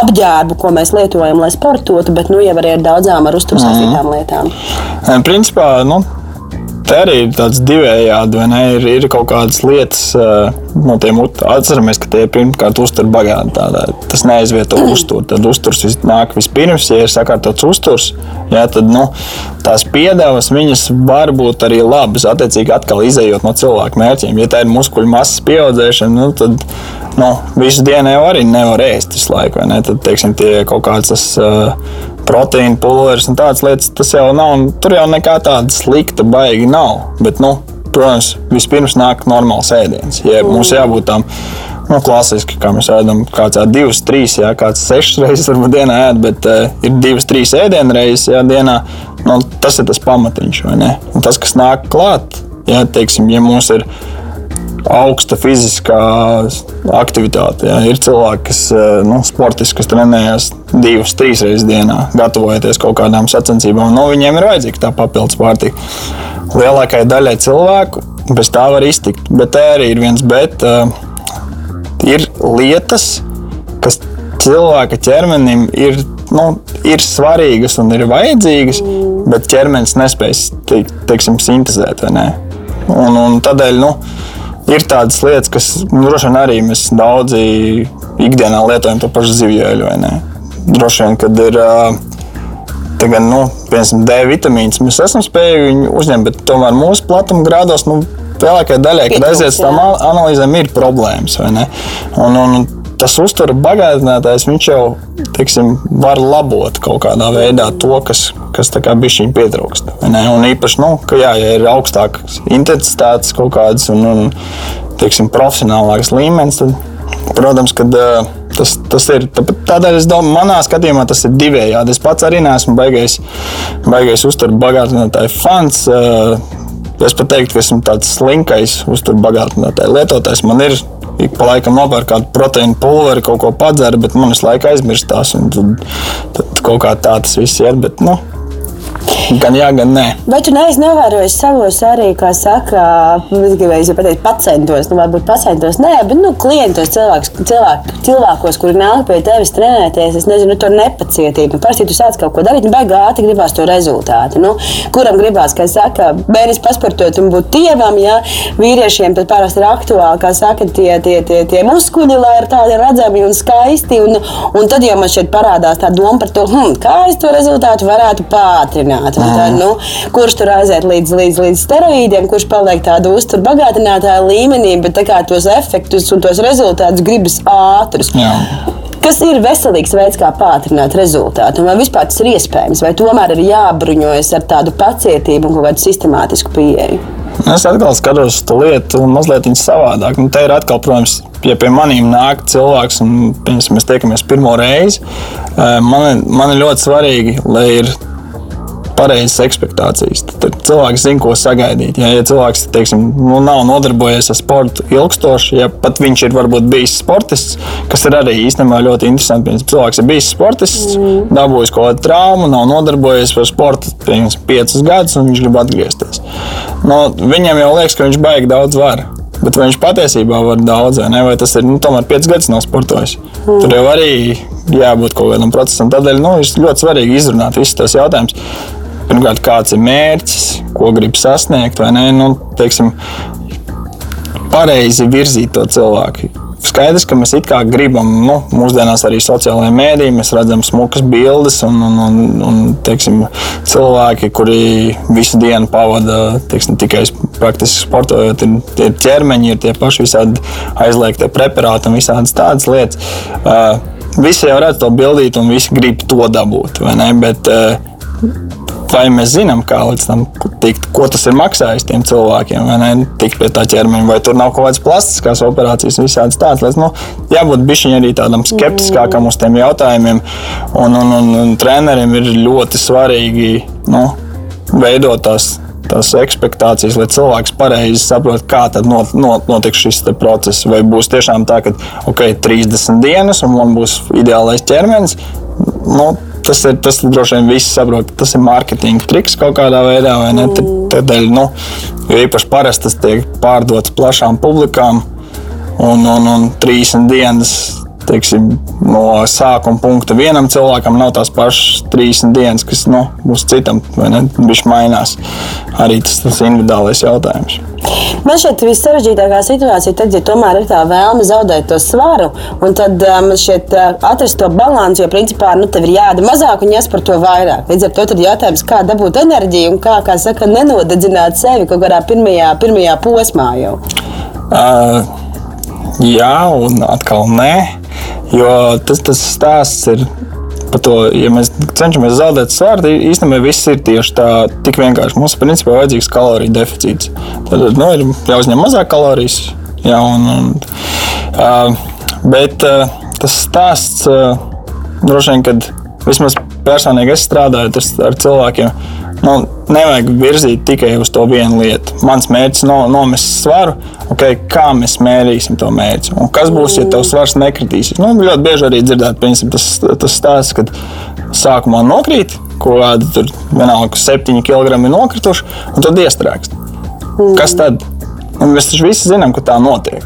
apģērbu, ko mēs lietojam, lai sportotu, bet nu, jau arī ar daudzām ar uzturu saistītām mm. lietām. Principā, nu, te arī ir tāds divējādi, vai ne? Ir, ir kaut kādas lietas, no tiem atceramies, ka tie pirmkārt uztur bagāti. Tas neaizvieto <clears throat> uzturu. Tad uzturs nāk vispirms, ja ir sakārtots uzturs, jā, tad nu, tās piedevas viņas var būt arī labas. Attiecīgi, atkal izējot no cilvēku mērķiem. Ja tā ir muskuļu masas pieaudzēšana, nu, tad nu, visu dienu jau arī nevar ēst visu laiku. Tad, teiksim, tie kaut kāds tas, uh, proteīna pulveris un tādas lietas, tas jau nav. Tur jau nekā tāda slikta baigi nav. Bet, nu, protams, vispirms nāk normāls ēdiens. Ja mums jābūt tam nu, klasiski, kā mēs ēdam, kāds ir divas, trīs, jā, kāds sešas reizes varbūt dienā ēd, bet uh, ir divas, trīs ēdienreizes jā, dienā. Nu, tas ir tas pamatiņš, vai ne? Un tas, kas nāk klāt, jā, teiksim, ja mums ir augsta fiziskā aktivitāte. Jā. Ir cilvēki, kas eh, nu, sportiski kas trenējas divas, trīs reizes dienā, gatavojoties kaut kādām sacensībām. Nu, viņiem ir vajadzīga tā papildus pārtika. Lielākajai daļai cilvēku bez tā var iztikt. Bet tā arī ir viens bet. Uh, ir lietas, kas cilvēka ķermenim ir nu, ir svarīgas un ir vajadzīgas, bet ķermenis nespēj teik, teiksim, sintēzēt. Un, un tādēļ nu, ir tādas lietas, kas nu, droši vien arī mēs daudzi ikdienā lietojam to pašu zivju eļu. Droši vien, kad ir. Tagad, nu, piemēram, D vitamīns mēs esam spējuši viņu uzņemt, bet tomēr mūsu platuma grādos nu, lielākajai daļai, kad aiziet uz tām analīzēm, ir problēmas. Un, un, tas uzturu bagātinātājs jau teiksim, var labot kaut kādā veidā to, kas, kas bija viņa pietrūkst. Un īpaši, nu, ka, jā, ja ir augstākas intensitātes kaut kādas un, un teiksim, profesionālāks līmenis, tad, protams, kad, tas, tas ir. Tādēļ es domāju, manā skatījumā tas ir divējādi. Es pats arī neesmu baigais, baigais uzturu bagātinātāju fans. Es pat teiktu, ka esmu tāds slinkais uzturu bagātinātāju lietotājs. Man ir ik pa laikam nopērk kādu proteīnu pulveri, kaut ko padzeru, bet man visu laiku aizmirstās. Tad, tad kaut kā tā tas viss ir. Bet, nu, Gan jā, gan nē. Vai tu neesi novērojis savos arī, kā saka, es gribēju pateikt, pacientos, nu, varbūt pacientos, nē, bet nu, klientos, cilvēks, cilvēk, cilvēkos, kuri nāk pie tevis trenēties, es nezinu, to nepacietību. Nu, parasti tu sāc kaut ko darīt, un beigās ātri gribās to rezultātu. Nu, kuram gribās, kā saka, bērns pasportot un būt tievam, ja vīriešiem tad parasti ir aktuāli, kā saka, tie, tie, tie, tie muskuļi, lai ir tādi redzami un skaisti. Un, un tad jau man šeit parādās tā doma par to, hmm, kā es to rezultātu varētu pātrināt. Tad, nu, kurš tur aiziet līdz, līdz, līdz steroīdiem, kurš paliek tādu uzturu bagātinātāju līmenī, bet tos efektus un tos rezultātus gribas ātrus. Jā. Kas ir veselīgs veids, kā pātrināt rezultātu? Vai vispār tas ir iespējams, vai tomēr ir jābruņojas ar tādu pacietību un kādu sistemātisku pieeju? Es atkal skatos uz to lietu mazliet savādāk. Nu, te ir atkal, protams, ja pie maniem nāk cilvēks un mēs tiekamies pirmo reizi, eh, man, man ir ļoti svarīgi, lai ir pareizas expectācijas. Tad cilvēks zina, ko sagaidīt. Ja, ja cilvēks teiksim, nu, nav nodarbojies ar sportu ilgstoši, ja pat viņš ir varbūt bijis sportists, kas ir arī īstenībā ļoti interesanti. Piemēram, cilvēks ir bijis sportists, mm. dabūjis kaut kādu traumu, nav nodarbojies ar sportu piemēram, piecus gadus, un viņš grib atgriezties. Nu, viņam jau liekas, ka viņš baigi daudz var. Bet viņš patiesībā var daudz, vai ne? Vai tas ir nu, tomēr 5 gadus nav sportojis? Mm. Tur jau arī jābūt kaut kādam procesam. Tādēļ nu, ir ļoti svarīgi izrunāt visus tos jautājumus. Pirmkārt, kāds ir mērķis, ko grib sasniegt, vai ne? Nu, teiksim, pareizi virzīt to cilvēku. Skaidrs, ka mēs it kā gribam, nu, mūsdienās arī sociālajā mēdī mēs redzam smukas bildes un, un, un, un teiksim, cilvēki, kuri visu dienu pavada teiksim, tikai praktiski sportojot, ir, ir ķermeņi, ir tie paši visādi aizliegtie preparāti un visādas tādas lietas. Uh, visi jau redz to bildīt un visi grib to dabūt? Bet, uh, vai mēs zinām, kā līdz tam tikt, ko tas ir maksājis tiem cilvēkiem, vai ne? Tikt pie tā ķermeņa, vai tur nav kaut kādas plastiskās operācijas, visādas tādas lietas. Nu, jābūt bišķiņai arī tādam skeptiskākam uz tiem jautājumiem, un, un, un, un treneriem ir ļoti svarīgi nu, veidot tās tās expectācijas, lai cilvēks pareizi saprotu, kā tad not, not, notiks šis process. Vai būs tiešām tā, ka ok, 30 dienas un man būs ideālais ķermenis. Nu, tas ir tas droši vien viss saprot, tas ir mārketinga triks kaut kādā veidā, vai ne? Mm. Tādēļ, nu, jo īpaši parasti tas tiek pārdots plašām publikām, un, un, un 30 dienas teiksim, no sākuma punkta vienam cilvēkam nav tās pašas 30 dienas, kas nu, būs citam. Viņš mainās. Arī tas ir individuālais jautājums. Man šķiet, vissarežģītākā situācija tad, ja tomēr ir tā vēlme zaudēt to svaru, un tad man um, šķiet, uh, atrast to līdzsvaru, jo principā nu, tev ir jādara mazāk un jāspēr to vairāk. Līdz ar to ir jautājums, kā dabūt enerģiju un kā, kā saka, nenodedzināt sevi kaut kādā pirmajā, pirmajā posmā jau. Uh, jā, un atkal nē. Jo tas, tas stāsts ir par to, ja mēs cenšamies zaudēt svārdu, īstenībā viss ir tieši tā, tik vienkārši. Mums principā vajadzīgs kaloriju deficīts. Tad nu, ir jāuzņem mazāk kalorijas. Jā, un, un, uh, bet uh, tas stāsts uh, droši vien, kad vismaz personīgi es strādāju ar cilvēkiem nu, nevajag virzīt tikai uz to vienu lietu. Mans mērķis ir no, nomest svaru, okay, kā mēs mērīsim to mērķi. Un kas būs, ja tavs svars nekritīsies? Nu, ļoti bieži arī dzirdēt, piemēram, tas, tas stāsts, kad sākumā nokrīt, ko kāda tur vienalga 7 kg ir nokrituši, un tad iestrēgst. Kas tad? Un mēs taču visi zinām, ka tā notiek.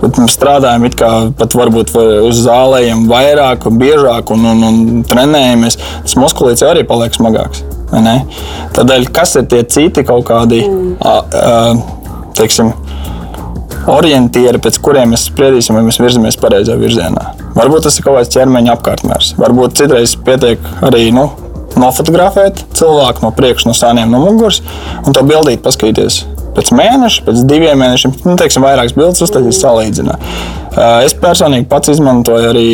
Bet mēs strādājam it kā pat varbūt uz zālēm vairāk un biežāk un, un, un trenējamies. Tas muskulīts arī paliek smagāks. Tādēļ, kas ir tie citi kaut kādi, mm. a, a, teiksim, orientieri, pēc kuriem mēs spriedīsim, vai mēs virzamies pareizā virzienā. Varbūt tas ir kaut kāds ķermeņa apkārtmērs. Varbūt citreiz pietiek arī nu, nofotografēt cilvēku no priekšas, no sāniem, no muguras un to bildīt, paskatīties. Pēc mēneša, pēc diviem mēnešiem, nu, teiksim, vairākas bildes uztaisīt, salīdzināt. Es personīgi pats izmantoju arī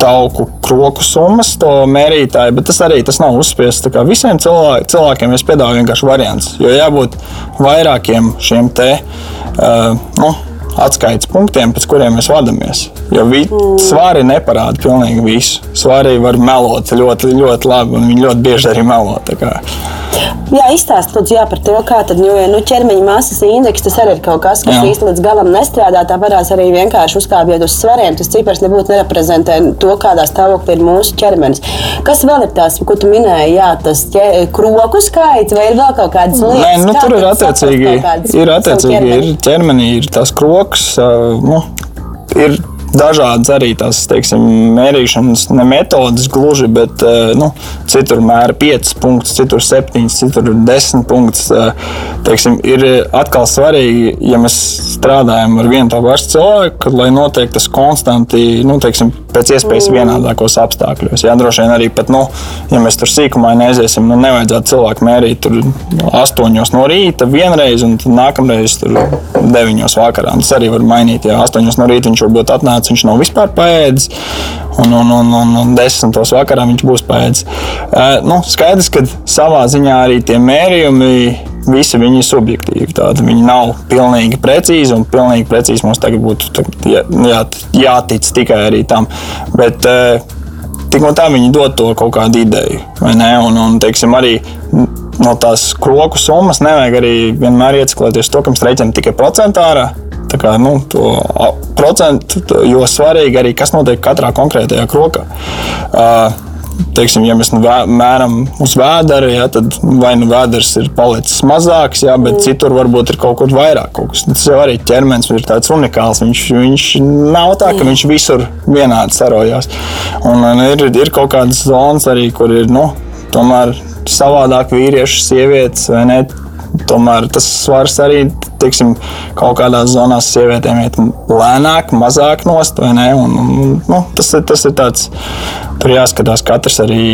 tauku kroku summas, to mērītāju, bet tas arī tas nav uzspiests. Visiem cilvēkiem, cilvēkiem es piedāvāju vienkārši variants, jo jābūt vairākiem šiem te. Uh, nu, atskaites punktiem, pēc kuriem mēs vadāmies. Jo mm. svāri neparāda pilnīgi visu. Svāri var melot ļoti, ļoti labi, un viņi ļoti bieži arī melo. Jā, izstāstiet, lūdzu, jā, par to, kā tad, jo, nu, ķermeņa masas indeks tas arī ir kaut kas, kas īsti līdz galam nestrādā. Tā varēs arī vienkārši uzkāpjot uz svariem. Tas cipars nebūtu nereprezentē to, kādā stāvoklī ir mūsu ķermenis. Kas vēl ir tās, ko tu minēji? Jā, tas ķē, kroku skaits vai ir vēl kaut kādas lietas? Nē, nu, tur ir attiecīgi, ir attiecīgi, ir ķermenī, ir tas kroks. Nu, ir dažādas arī tās teiksim, mērīšanas ne metodas gluži, bet eh, nu, citur mēra 5 punktus, citur 7, citur 10 punktus. Eh, teiksim, ir atkal svarīgi, ja mēs strādājam ar vienu tā pašu cilvēku, kad, lai notiek tas konstanti, nu, teiksim, pēc iespējas vienādākos apstākļos. Jā, droši vien arī, pat, nu, ja mēs tur sīkumā neiziesim, nu, nevajadzētu cilvēku mērīt tur 8 no rīta vienreiz, un nākamreiz tur 9 vakarā. Tas arī var mainīt. Ja 8 no rīta viņš varbūt atnāca viņš nav vispār paēdis. Un, un, un, un, un desmitos vakarā viņš būs paēdis. Uh, nu, skaidrs, ka savā ziņā arī tie mērījumi visi viņi ir subjektīvi. Tādi, viņi nav pilnīgi precīzi, un pilnīgi precīzi mums tagad būtu jā, jā, jātic tikai arī tam. Bet, uh, Tik un tā viņi dod to kaut kādu ideju. Un, un, teiksim, arī no tās kroku summas nevajag arī vienmēr ieciklēties to, ka mēs rēķinām tikai procentārā. Tā kā, nu, to procentu, jo svarīgi arī, kas notiek katrā konkrētajā krokā. Uh, teiksim, ja mēs nu mēram uz vēdera, ja, tad vai nu vēders ir palicis mazāks, ja, bet mm. citur varbūt ir kaut kur vairāk. Kaut kas. Tas jau arī ķermenis ir tāds unikāls. Viņš, viņš nav tā, ka viņš visur vienādi sarojās. Un, un ir, ir kaut kādas zonas arī, kur ir nu, tomēr savādāk vīrieši, sievietes vai ne Tomēr tas svars arī teiksim, kaut kādās zonās sievietēm iet lēnāk, mazāk nost. Un, un, nu, tas, tas ir tāds, tur jāskatās katrs arī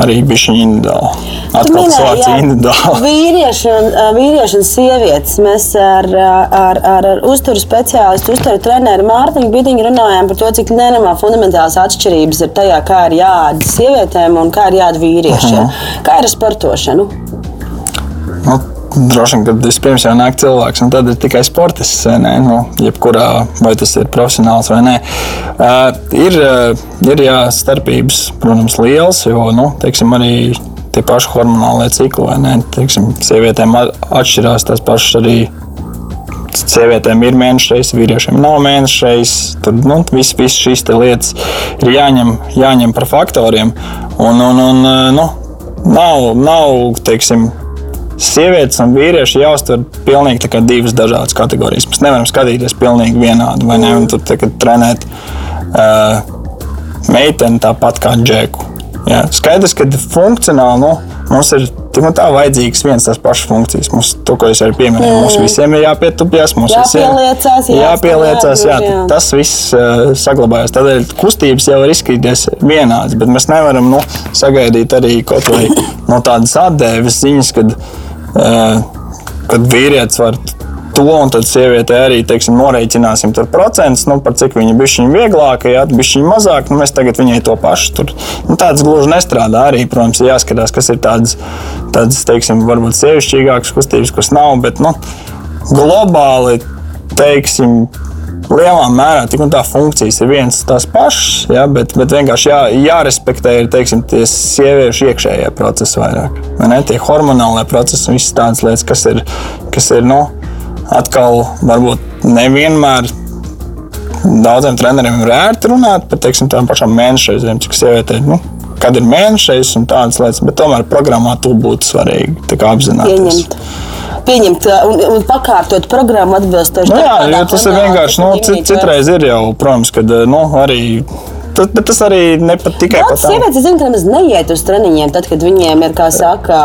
arī bija viņa individuāli. Atkal tas vārds individuāli. Vīrieši un, vīrieši un sievietes. Mēs ar, ar, ar, ar uzturu speciālistu, uzturu treneru Mārtiņu Bidiņu runājām par to, cik nenormāli fundamentāls atšķirības ir tajā, kā ir jāāda sievietēm un kā ir jāāda vīriešiem. Uh -huh. Kā ir ar sportošanu? Nu, Droši vien, ka vispirms jau nāk cilvēks, un tad ir tikai sportists. Nu, jebkurā, vai tas ir profesionāls vai nē. Uh, ir ir jā, starpības, protams, lielas, jo nu, teiksim, arī tie paši hormonālie cikli, vai ne? Teiksim, sievietēm atšķirās tās pašas arī. Sievietēm ir mēneša reizes, vīriešiem nav mēneša reizes. Tur nu, visas vis šīs lietas ir jāņem, jāņem par faktoriem. Un, un, un, nu, nav, nav teiksim, sievietes un vīrieši jāuztver pilnīgi divas dažādas kategorijas. Mēs nevaram skatīties pilnīgi vienādi, vai ne? Un tur tagad trenēt uh, meiteni tāpat kā džeku. Jā. Skaidrs, ka funkcionāli nu, mums ir tik un tā vajadzīgas vienas tās pašas funkcijas. Mums, to, ko es arī pieminēju, mums visiem ir jāpietupjas, mums jāpieliecās, visiem jāpieliecās. Jā, jā. Tas viss uh, saglabājas. Tādēļ kustības jau var izskatīties vienādas, bet mēs nevaram nu, sagaidīt arī kaut vai no tādas atdeves ziņas, kad kad vīrietis var to, un tad sieviete arī teiksim, noreikināsim tur procentus, nu, par cik viņa bija vieglāka, ja bija mazāk, nu, mēs tagad viņai to pašu tur. Nu, tāds gluži nestrādā arī, protams, jāskatās, kas ir tādas, tādas teiksim, varbūt sievišķīgākas kustības, kas nav, bet nu, globāli, teiksim, lielā mērā tik un tā funkcijas ir vienas tās pašas, ja, bet, bet vienkārši jā, jārespektē ir teiksim, tie sieviešu iekšējie procesi vairāk. Ne, tie hormonālie procesi un visas tādas lietas, kas ir, kas ir nu, atkal varbūt nevienmēr. Daudziem treneriem ir ērti runāt par teiksim, tām pašām mēnešu reizēm, cik sievietē, nu, kad ir mēnesis un tādas lietas, bet tomēr programmā to būtu svarīgi apzināties. Pieņemt. Pieņemt un, un pakārtot programmu atbilstoši. Nu, tam, jā, jo tas ir vienkārši, nu, cit, citreiz ir jau, protams, kad, nu, arī, tas, bet tas arī ne pat tikai par tā. sievietes, es zinu, ka nemaz neiet uz treniņiem, tad, kad viņiem ir, kā saka,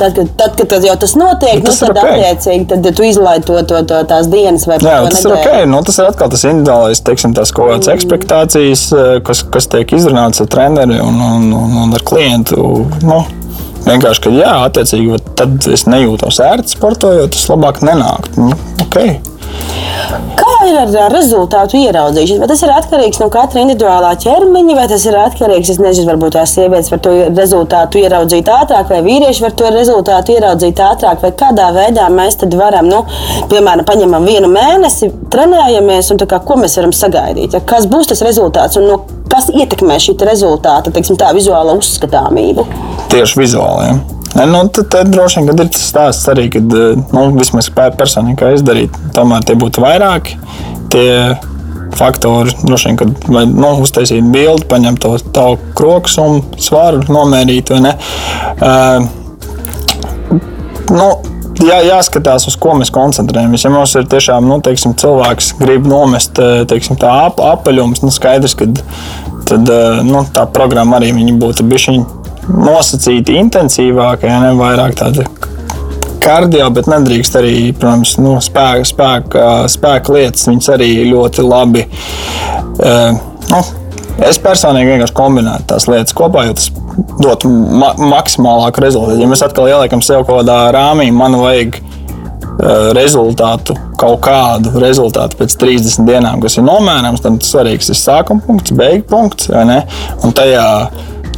tad, kad, tad, kad tas jau tas notiek, nu, tas ir tad ok. attiecīgi, tad tu izlaid to, to, to tās dienas vai Jā, to tas ir ok. Nu, tas ir atkal tas individuālais, teiksim, tās kaut kādas expectācijas, eh, kas, kas tiek izrunātas ar treneri un, un, un, un ar klientu. Nu, vienkārši, ka jā, attiecīgi, tad es nejūtos ērti sportojot, tas labāk nenāk. Nu, okay. Kā ir ar rezultātu ieraudzīšanu? Vai tas ir atkarīgs no katra individuālā ķermeņa, vai tas ir atkarīgs, es nezinu, varbūt tās sievietes var to rezultātu ieraudzīt ātrāk, vai vīrieši var to rezultātu ieraudzīt ātrāk, vai kādā veidā mēs varam, nu, piemēram, paņemam vienu mēnesi, trenējamies, un tā kā, ko mēs varam sagaidīt? Ja, kas būs tas rezultāts un no kas ietekmē šī rezultāta, teiksim, tā vizuāla uzskatāmību? Tieši vizuāliem. Nu, tad, tad droši vien ir tas stāsts arī, kad nu, vismaz personīgi kā izdarīt, tomēr tie būtu vairāki. Tie faktori, droši vien, kad vai, nu, uztaisīt bildi, paņemt to tavu krokus un svaru nomērīt. Uh, nu, jā, jāskatās, uz ko mēs koncentrējamies. Ja mums ir tiešām nu, teiksim, cilvēks, kas grib nomest eh, teiksim, tā ap, apaļumus, nu, skaidrs, ka tad, eh, nu, tā programma arī būtu bijusi nosacīta intensīvāka, ja ne vairāk tāda. Kardio, bet nedrīkst arī, protams, nu, spēka, spēka, spēka lietas. Viņas arī ļoti labi. Uh, nu, es personīgi vienkārši kombinētu tās lietas kopā, jo tas dotu ma maksimālāku rezultātu. Ja mēs atkal ieliekam sev kaut kādā rāmī, man vajag uh, rezultātu, kaut kādu rezultātu pēc 30 dienām, kas ir nomērāms, tad svarīgs ir sākuma punkts, beigu punkts. Un tajā,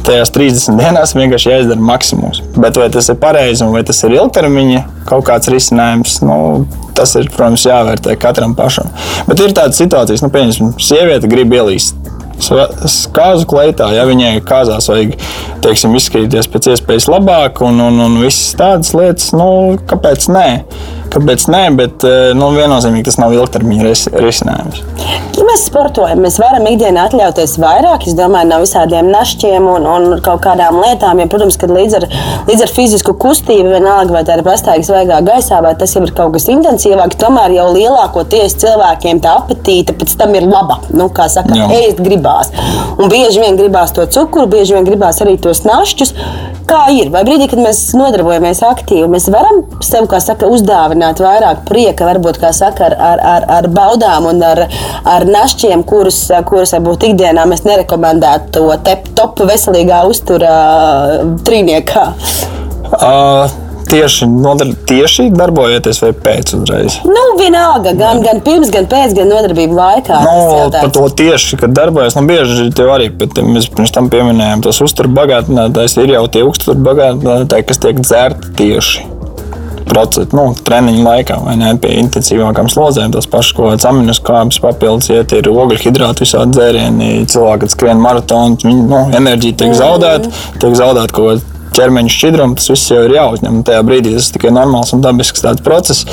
tajās 30 dienās vienkārši jāizdara maksimums. Bet vai tas ir pareizi un vai tas ir ilgtermiņa kaut kāds risinājums, nu, tas ir, protams, jāvērtē katram pašam. Bet ir tādas situācijas, nu, pieņemsim, sieviete grib ielīst kāzu kleitā, ja viņai kāzās vajag teiksim, izskatīties pēc iespējas labāk, un, un, un visas tādas lietas, nu, kāpēc nē? Kāpēc nē, bet eh, nu, viennozīmīgi tas nav ilgtermiņa ris risinājums. Ja mēs sportojam, mēs varam ikdienā atļauties vairāk, es domāju, no visādiem našķiem un, un kaut kādām lietām. Ja, protams, ka līdz ar, līdz ar fizisku kustību, vienalga vai tā ir pastāvīga svaigā gaisā, vai tas jau ir kaut kas intensīvāks, tomēr jau lielākoties cilvēkiem tā apetīte pēc tam ir laba. Nu, kā saka, Jā. ēst gribās. Un bieži vien gribās to cukuru, bieži vien gribās arī tos našķus. Kā ir? Vai brīdī, kad mēs nodarbojamies aktīvi, mēs varam sev, kā saka, uzdāvināt vairāk prieka, varbūt, kā saka, ar, ar, ar, ar baudām un ar, ar našķiem, kurus, kurus varbūt ikdienā mēs nerekomendētu to te- top veselīgā uztura trīniekā. Uh, tieši, nodar, tieši darbojoties vai pēc uzreiz? Nu, vienalga, gan, gan pirms, gan pēc, gan nodarbību laikā. Tas Nu, par to tieši, kad darbojas, nu, bieži tie arī, bet mēs pirms tam pieminējām, tos uzturbagātinātājs ir jau tie uzturbagātinātāji, kas tiek dzerti tieši. Procesu, nu, treniņu laikā, vai ne pie intensīvākām slodzēm, tas pašs kāds aminoskābes papildus, iet, ir ogļhidrāti, visādi dzērieni, cilvēki, kad skrien maratonu, viņi, nu, enerģija tiek zaudēta, tiek zaudēta kaut kāda ķermeņa šķidrumu, tas viss jau ir jāuzņem. Tajā brīdī tas ir tikai normāls un dabisks process,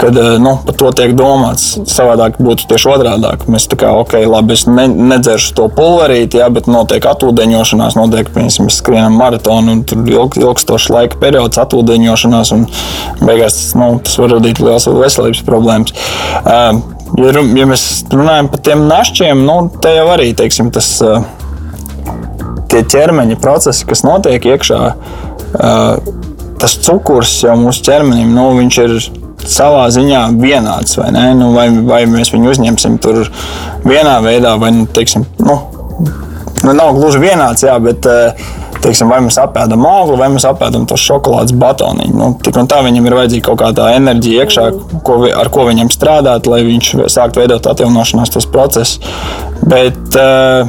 kad eh, nu, par to tiek domāts. Savādāk būtu tieši otrādi. Mēs tā kā, ok, labi, es ne, nedzeršu to pulverīti, jā, bet notiek atūdeņošanās, notiek, piemēram, skrienam maratonu, un tur ilg, ilgstošs laika periods atūdeņošanās, un beigās nu, tas var radīt liels veselības problēmas. Uh, ja, ja mēs runājam par tiem našķiem, nu, te jau arī, teiksim, tas. Uh, tie ķermeņa procesi, kas notiek iekšā, tas cukurs jau mūsu ķermenim, nu, viņš ir savā ziņā vienāds. Vai, ne? nu, vai, vai mēs viņu uzņemsim tur vienā veidā, vai nu, teiksim, nu, nu, nav gluži vienāds, jā, bet. Teiksim, vai mēs apēdam augli, vai mēs apēdam to šokolādes batoniņu. Nu, tik un tā viņam ir vajadzīga kaut kāda enerģija iekšā, ko, ar ko viņam strādāt, lai viņš sāktu veidot atjaunošanās procesus. Bet, uh,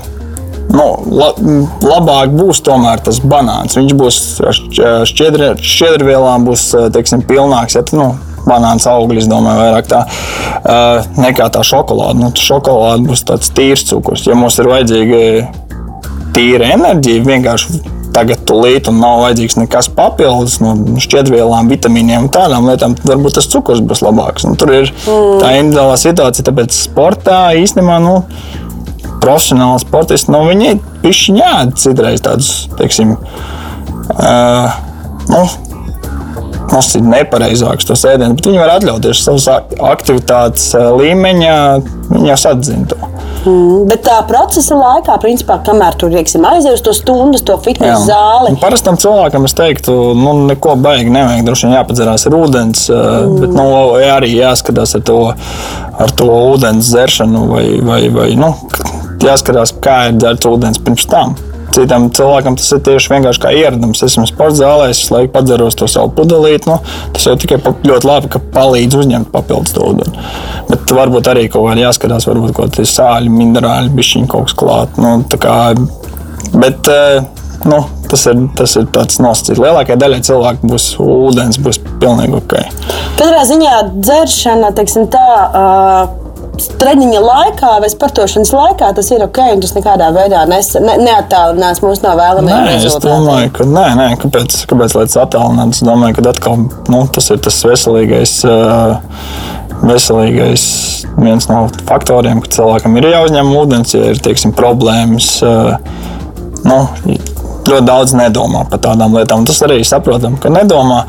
nu, la, labāk būs tomēr tas banāns. Viņš būs šķiedri, šķiedrvielām, būs eh, teiksim, pilnāks. Ja, nu, Banāns augļi, es domāju, vairāk tā uh, nekā tā šokolāde. Nu, šokolāde būs tāds tīrs cukurs. Ja mums ir vajadzīga tīra enerģija, vienkārši tagad tūlīt un nav vajadzīgs nekas papildus no šķiedrvielām, vitamīniem un tādām lietām, varbūt tas cukurs būs labāks. Un tur ir mm. tā individuālā situācija, tāpēc sportā īstenībā. Nu, profesionāli sportisti, nu, viņi pišķi ņēma citreiz tādus, teiksim, uh, nu, nosacīt nepareizākus tos ēdienus, bet viņi var atļauties savas aktivitātes eh, līmeņā, viņi jau atzina to. Mm, bet tā procesa laikā, principā, kamēr tur aizies to stundu, to fitnes zāli. Un parastam cilvēkam es teiktu, nu, neko baigi nevajag. Droši vien jāpadzerās ar ūdens, mm. bet nu, arī jāskatās ar to, ar to ūdens dzeršanu, vai, vai, vai nu, jāskatās, kā ir dzerts ūdens pirms tam. Citam cilvēkam tas ir tieši vienkārši kā ieradums. Es esmu sporta zālē, es laiku padzeros to savu pudelīti. Nu, tas jau tikai ļoti labi, ka palīdz uzņemt papildus to ūdeni. Bet varbūt arī kaut kā jāskatās, varbūt kaut kādi sāļi, minerāli, bišķiņi kaut kas klāt. Nu, kā, bet, eh, nu, tas ir, tas ir tāds nosacīts. Lielākajai daļai cilvēku būs ūdens, būs pilnīgi ok. Katrā ziņā dzeršana, teiksim tā. Uh treniņa laikā vai sportošanas laikā tas ir ok, un tas nekādā veidā nes, ne, neattālinās mūs no vēlamajiem rezultātiem. Es domāju, ka nē, nē kāpēc, kāpēc lai tas attālinātu? Es domāju, ka atkal nu, tas ir tas veselīgais. Veselīgais viens no faktoriem, ka cilvēkam ir jāuzņem ūdens, ja ir teiksim, problēmas. Nu, ļoti daudz nedomā par tādām lietām. Tas arī saprotam, ka nedomā,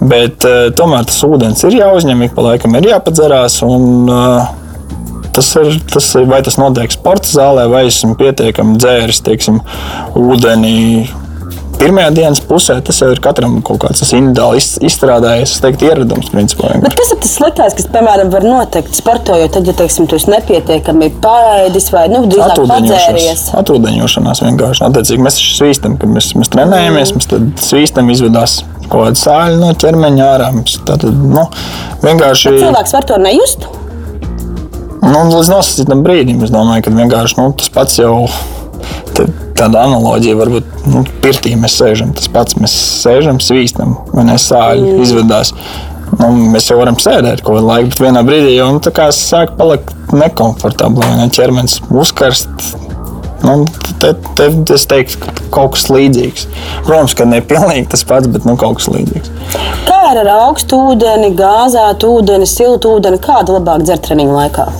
bet tomēr tas ūdens ir jāuzņem, ik pa laikam ir jāpadzerās. Un, uh, Tas ir, tas vai tas notiek sporta zālē, vai esmu pietiekami dzēris, teiksim, ūdenī. Pirmajā dienas pusē tas jau ir katram kaut kāds individuāli izstrādājies, teiktu, ieradums. Principā, Bet kas ir tas sliktākais, kas, piemēram, var notikt sportojot, tad, ja teiksim, tu esi nepietiekami pāēdis vai nu, drīzāk padzēries? Atūdeņošanās vienkārši. Attiecīgi mēs svīstam, kad mēs, mēs trenējamies, mēs tad svīstam, izvedās kaut kāda sāļa no ķermeņa ārā. Tad, nu, vienkārši... Bet cilvēks var to nejust. Nu, līdz nosacītam brīdim, es domāju, ka vienkārši nu, tas pats jau ir. Tāda analoģija varbūt nu, pirtī mēs sēžam. Tas pats mēs sēžam, svīstam, vai ne sāļi mm. izvedās. Nu, mēs jau varam sēdēt kaut kādu laiku, bet vienā brīdī jau nu, sāk palikt nekomfortabli. Ne? ķermenis uzkarst. Nu, te, te, es teiktu, ka kaut kas līdzīgs. Protams, ka ne pilnīgi tas pats, bet nu, kaut kas līdzīgs. Kā ar augstu ūdeni, gāzētu ūdeni, siltu ūdeni? Kādu labāk dzert treniņu laikā?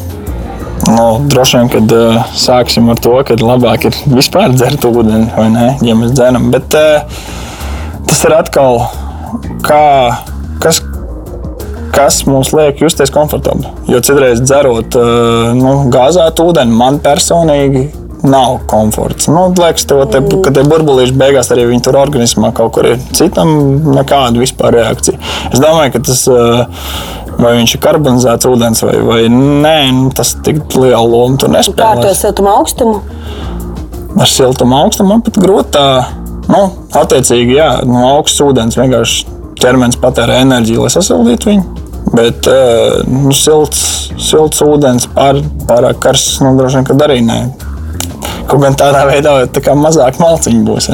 Nu, droši vien, kad uh, sāksim ar to, ka labāk ir vispār dzert ūdeni, vai ne, ja mēs dzeram. Bet uh, tas ir atkal, kā, kas, kas mums liek justies komfortabli. Jo citreiz dzerot uh, nu, gāzētu ūdeni, man personīgi nav komforts. Nu, liekas, te, ka tie burbulīši beigās arī viņi tur organismā kaut kur ir. Citam nekāda vispār reakcija. Es domāju, ka tas. Vai viņš ir karbonizēts ūdens vai, vai nē, nu, tas tik liela loma tur nespēlē. Kā ar to siltumu augstumu? Ar siltumu augstumu man pat grūti. Nu, attiecīgi, jā, no nu, augsts ūdens vienkārši ķermenis patērē enerģiju, lai sasildītu viņu. Bet uh, nu, silts, silts ūdens, pār, pārāk karsts, nu, droši vien, arī nē. Kaut gan tādā veidā tā kā mazāk malciņu būs.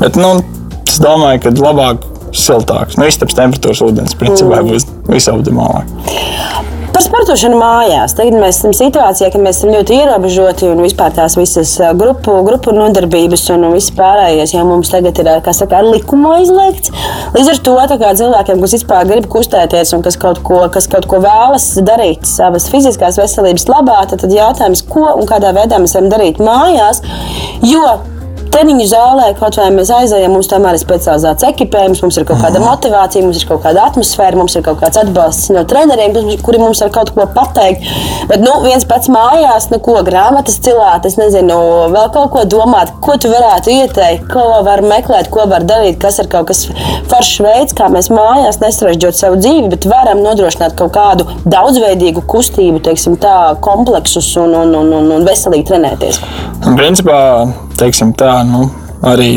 Bet nu, es domāju, ka labāk siltāks. Nu, istabas temperatūras ūdens principā mm. būs visoptimālāk. Par sportošanu mājās. Tagad mēs esam situācijā, ka mēs esam ļoti ierobežoti un vispār tās visas grupu, grupu nodarbības un viss pārējais jau mums tagad ir saka, ar likumu aizliegts. Līdz ar to cilvēkiem, kas vispār grib kustēties un kas kaut ko, kas kaut ko vēlas darīt savas fiziskās veselības labā, tad, tad jautājums, ko un kādā veidā mēs varam darīt mājās. Jo treniņu zālē, kaut vai mēs aizējām, mums tomēr ir specializēts ekipējums, mums ir kaut kāda motivācija, mums ir kaut kāda atmosfēra, mums ir kaut kāds atbalsts no treneriem, kuri mums var kaut ko pateikt. Bet nu, viens pats mājās, nu, ko grāmatas cilāt, es nezinu, vēl kaut ko domāt, ko tu varētu ieteikt, ko var meklēt, ko var darīt, kas ir kaut kas foršs veids, kā mēs mājās nesarežģot savu dzīvi, bet varam nodrošināt kaut kādu daudzveidīgu kustību, teiksim, tā, kompleksus un, un, un, un, un veselīgi trenēties. Principā, teiksim tā, nu, arī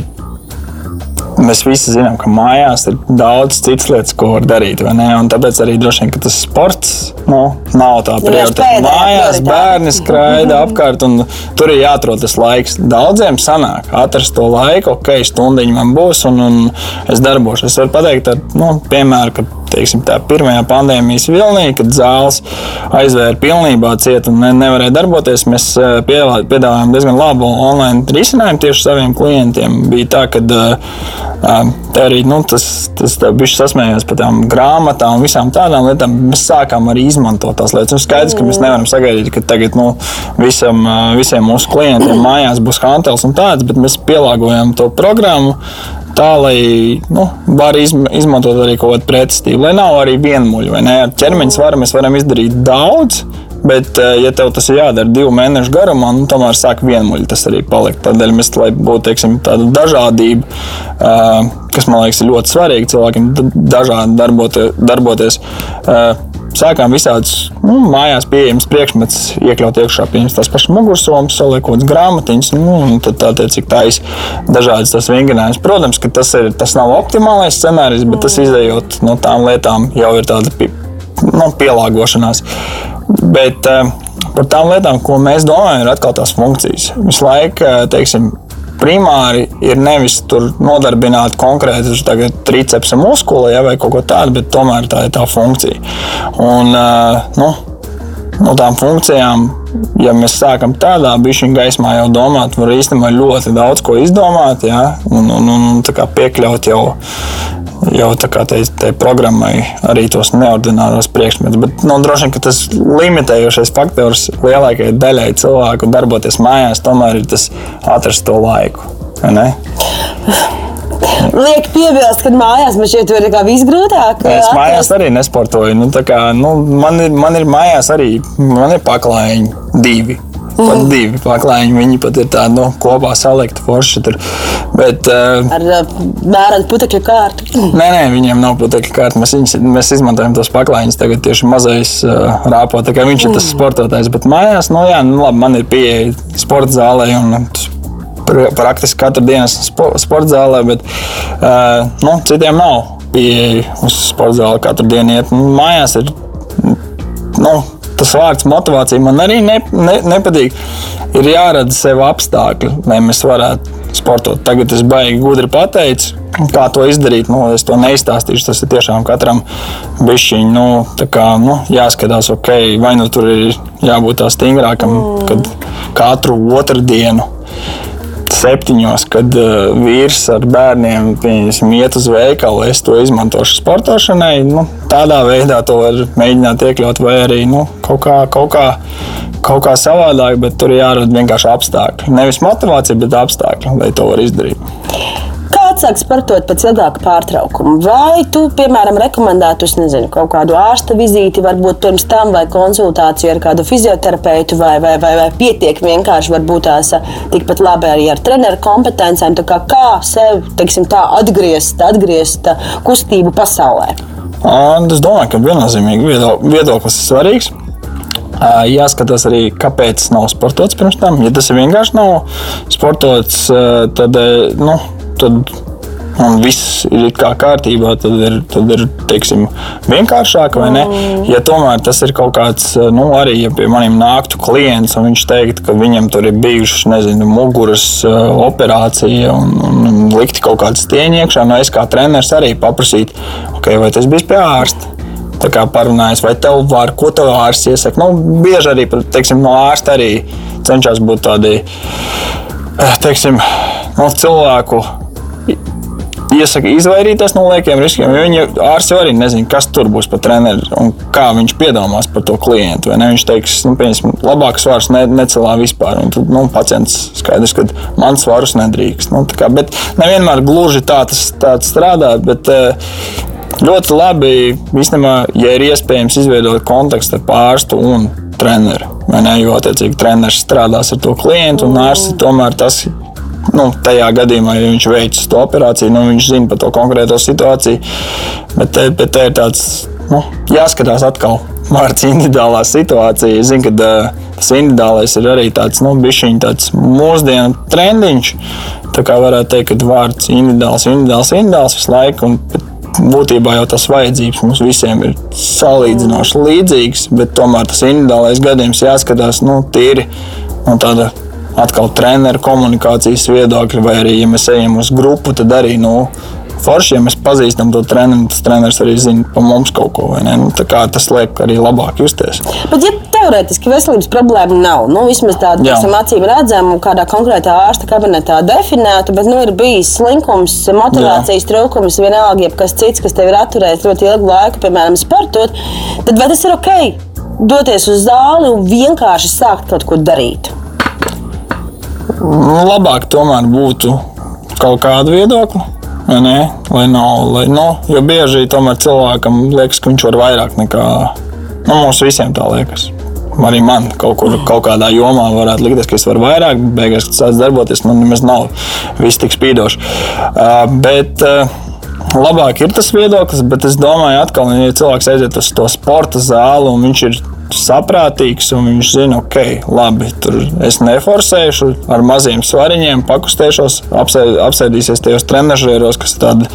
mēs visi zinām, ka mājās ir daudz citas lietas, ko var darīt. Tāpēc arī droši vien tas sports nu, nav tā prioritāte. Mājās bērni skraida apkārt, un tur ir jāatrod tas laiks. Daudziem sanāk atrast to laiku, ok, stundiņa man būs, un, un es darbošos. Es varu pateikt, ar, nu, piemēram, teiksim, tā pirmajā pandēmijas vilnī, kad zāles aizvēra pilnībā ciet un ne, nevarēja darboties, mēs piedāvājām diezgan labu online risinājumu tieši saviem klientiem. Bija tā, ka tā arī nu, tas, tas bija sasmējās par tām grāmatām un visām tādām lietām. Mēs sākām arī izmantot tās lietas. Un skaidrs, ka mēs nevaram sagaidīt, ka tagad nu, visam, visiem mūsu klientiem mājās būs hantels un tāds, bet mēs pielāgojam to programmu tā, lai nu, var izm izmantot arī kaut kādu pretestību, lai nav arī vienmuļu. Ar ķermeņa svaru mēs varam izdarīt daudz. Bet, eh, ja tev tas ir jādara divu mēnešu garumā, nu, tomēr sāk vienmuļi tas arī palikt. Tādēļ mēs, lai būtu teiksim, tāda dažādība, eh, kas man liekas, ir ļoti svarīga cilvēkiem, dažādi darboties. darboties sākām visādus nu, mājās pieejamus priekšmetus iekļaut iekšā. Pieņems tās pašas mugursomas, saliekot grāmatiņas, nu, un tad tā tiecīgi taisa dažādas tas vingrinājums. Protams, ka tas, ir, tas nav optimālais scenārijs, bet tas izējot no tām lietām jau ir tāda nu, pielāgošanās. Bet, uh, par tām lietām, ko mēs domājam, ir atkal tās funkcijas. Visu laiku, uh, teiksim, primāri ir nevis nodarbināt konkrēti tricepsa muskuli ja, vai kaut ko tādu, bet tomēr tā ir tā funkcija. Un, nu, no tām funkcijām, ja mēs sākam tādā bišķiņa gaismā jau domāt, var īstenībā ļoti daudz ko izdomāt ja, un, un, un piekļaut jau jau tai, tai programmai arī tos neordināros priekšmetus. Bet nu, droši vien tas limitējošais faktors lielākajai daļai cilvēku darboties mājās tomēr ir tas atrast to laiku. Liek piebilst, ka mājās man šķiet, ir visgrūtāk. Es mājās arī nesportoju. Nu, kā, nu, man, ir, man ir mājās arī man ir paklājiņi divi. Pat mm. divi paklājiņi. Viņi pat ir tādi nu, kopā salikti forši. Tur. Bet, uh, Ar mēram putekļu kārtu. <clears throat> Nē, nē, viņiem nav putekļu kārta. Mēs, viņus, mēs izmantojam tos paklājiņus. Tagad tieši mazais uh, rāpo. Viņš mm. ir tas mm. sportotājs. Bet mājās, nu jā, nu, labi, man ir pieeja sporta zālē. Un, Praktiski katru dienu sporta zālē, bet uh, nu, citiem nav pieeja uz sporta zāli katru dienu. Iet. Mājās ir nu, tas vārds motivācija man arī ne, ne, nepatīk. Ir jārada sev apstākļi, lai mēs varētu sportot. Tagad es baigi gudri pateicu, kā to izdarīt. Nu, es to neizstāstīšu. Tas ir tiešām katram bišķiņ, nu, kā, nu, jāskatās, ok, vai nu tur ir jābūt tā stingrākam, mm. kad katru otru dienu septiņos, kad uh, vīrs ar bērniem iet uz veikalu, es to izmantošu sportošanai. Nu, tādā veidā to var mēģināt iekļaut, vai arī nu, kaut, kā, kaut, kā, kaut kā savādāk, bet tur jārada vienkārši apstākļi. Nevis motivācija, bet apstākļi, lai to var izdarīt atsāk sportot pēc ilgāka pārtraukuma. Vai tu, piemēram, rekomendētu nezinu, kaut kādu ārsta vizīti, varbūt pirms tam, vai konsultāciju ar kādu fizioterapeitu, vai, vai, vai, vai pietiek vienkārši varbūt tās tikpat labi arī ar treneru kompetencēm, kā, kā sev teiksim, tā, atgriezt, atgriezt kustību pasaulē? Es domāju, ka viennozīmīgi viedoklis ir svarīgs. Jāskatās arī, kāpēc nav sportots pirms tam. Ja tas ir vienkārši nav sportots, tad nu, tad un viss ir kā kārtībā, tad ir, tad ir teiksim, vienkāršāk. Mm. Ja tomēr tas ir kaut kāds, nu, arī ja pie maniem nāktu klients un viņš teiktu, ka viņam tur ir bijušas, nezinu, muguras uh, operācija un, un likti kaut kāds stieņi iekšā, no nu, es kā treneris arī paprasītu, okay, vai tas bija pie ārsta. Parunājot, vai tev var, ko tev ārsts iesaka. Nu, bieži arī teiksim, no ārsta arī cenšas būt tādi eh, teiksim, no cilvēku iesaka izvairīties no liekiem riskiem. Viņa ārsts jau arī nezina, kas tur būs par treneri un kā viņš piedomās par to klientu. Viņš teiks, nu, pieņasim, labāks svars ne, necelā vispār. Un tad nu, pacients skaidrs, ka mans svarus nedrīkst. Nu, kā, bet nevienmēr gluži tā tas, tā tas strādā. Bet, eh, Ļoti labi, īstenībā, ja ir iespējams izveidot kontaktu ar ārstu un treneru. Jo, attiecīgi, treneris strādās ar to klientu, un ārsts tomēr tas nu, tajā gadījumā, ja viņš veic to operāciju, nu, viņš zina par to konkrēto situāciju. Bet te, bet te ir tāds, nu, jāskatās atkal. Vārds individuālā situācija. Es zinu, ka uh, tas individuālais ir arī tāds, nu, bišķiņ, tāds mūsdienu trendiņš. Tā kā varētu teikt, ka vārds individuāls, individuāls, individuāls visu laiku. Un, būtībā jau tas vajadzības mums visiem ir salīdzinoši līdzīgas, bet tomēr tas individuālais gadījums jāskatās nu, tīri no tāda atkal treneru komunikācijas viedokļi, vai arī, ja mēs ejam uz grupu, tad arī nu, forši, ja mēs pazīstam to treneru, tas treneris arī zina par mums kaut ko. Nu, tas liek arī labāk justies. Bet, ja teorētiski veselības problēma nav, nu, vismaz tāda acīm redzama, kādā konkrētā ārsta kabinetā definēta, bet nu, ir bijis slinkums, motivācijas Jā. trūkums, vienalga, kas cits, kas tev ir atturējis ļoti ilgu laiku, piemēram, sportot, tad vai tas ir ok? Doties uz zāli un vienkārši sākt kaut ko darīt. Labāk tomēr būtu kaut kādu viedokli. vai ne? Lai nav, lai, nu, jo bieži tomēr cilvēkam liekas, ka viņš var vairāk nekā nu, mums visiem tā liekas. Arī man kaut, kur, kaut kādā jomā varētu likties, ka es varu vairāk, beigās, sāc darboties, man nemaz nav viss tik spīdoši. Uh, bet, uh, Labāk ir tas viedoklis, bet es domāju, atkal, ja cilvēks aiziet uz to sporta zāli un viņš ir saprātīgs un viņš zina, ok, labi, tur es neforsēšu ar maziem svariņiem, pakustēšos, apsēd, apsēdīsies tajos trenižieros, kas tādi,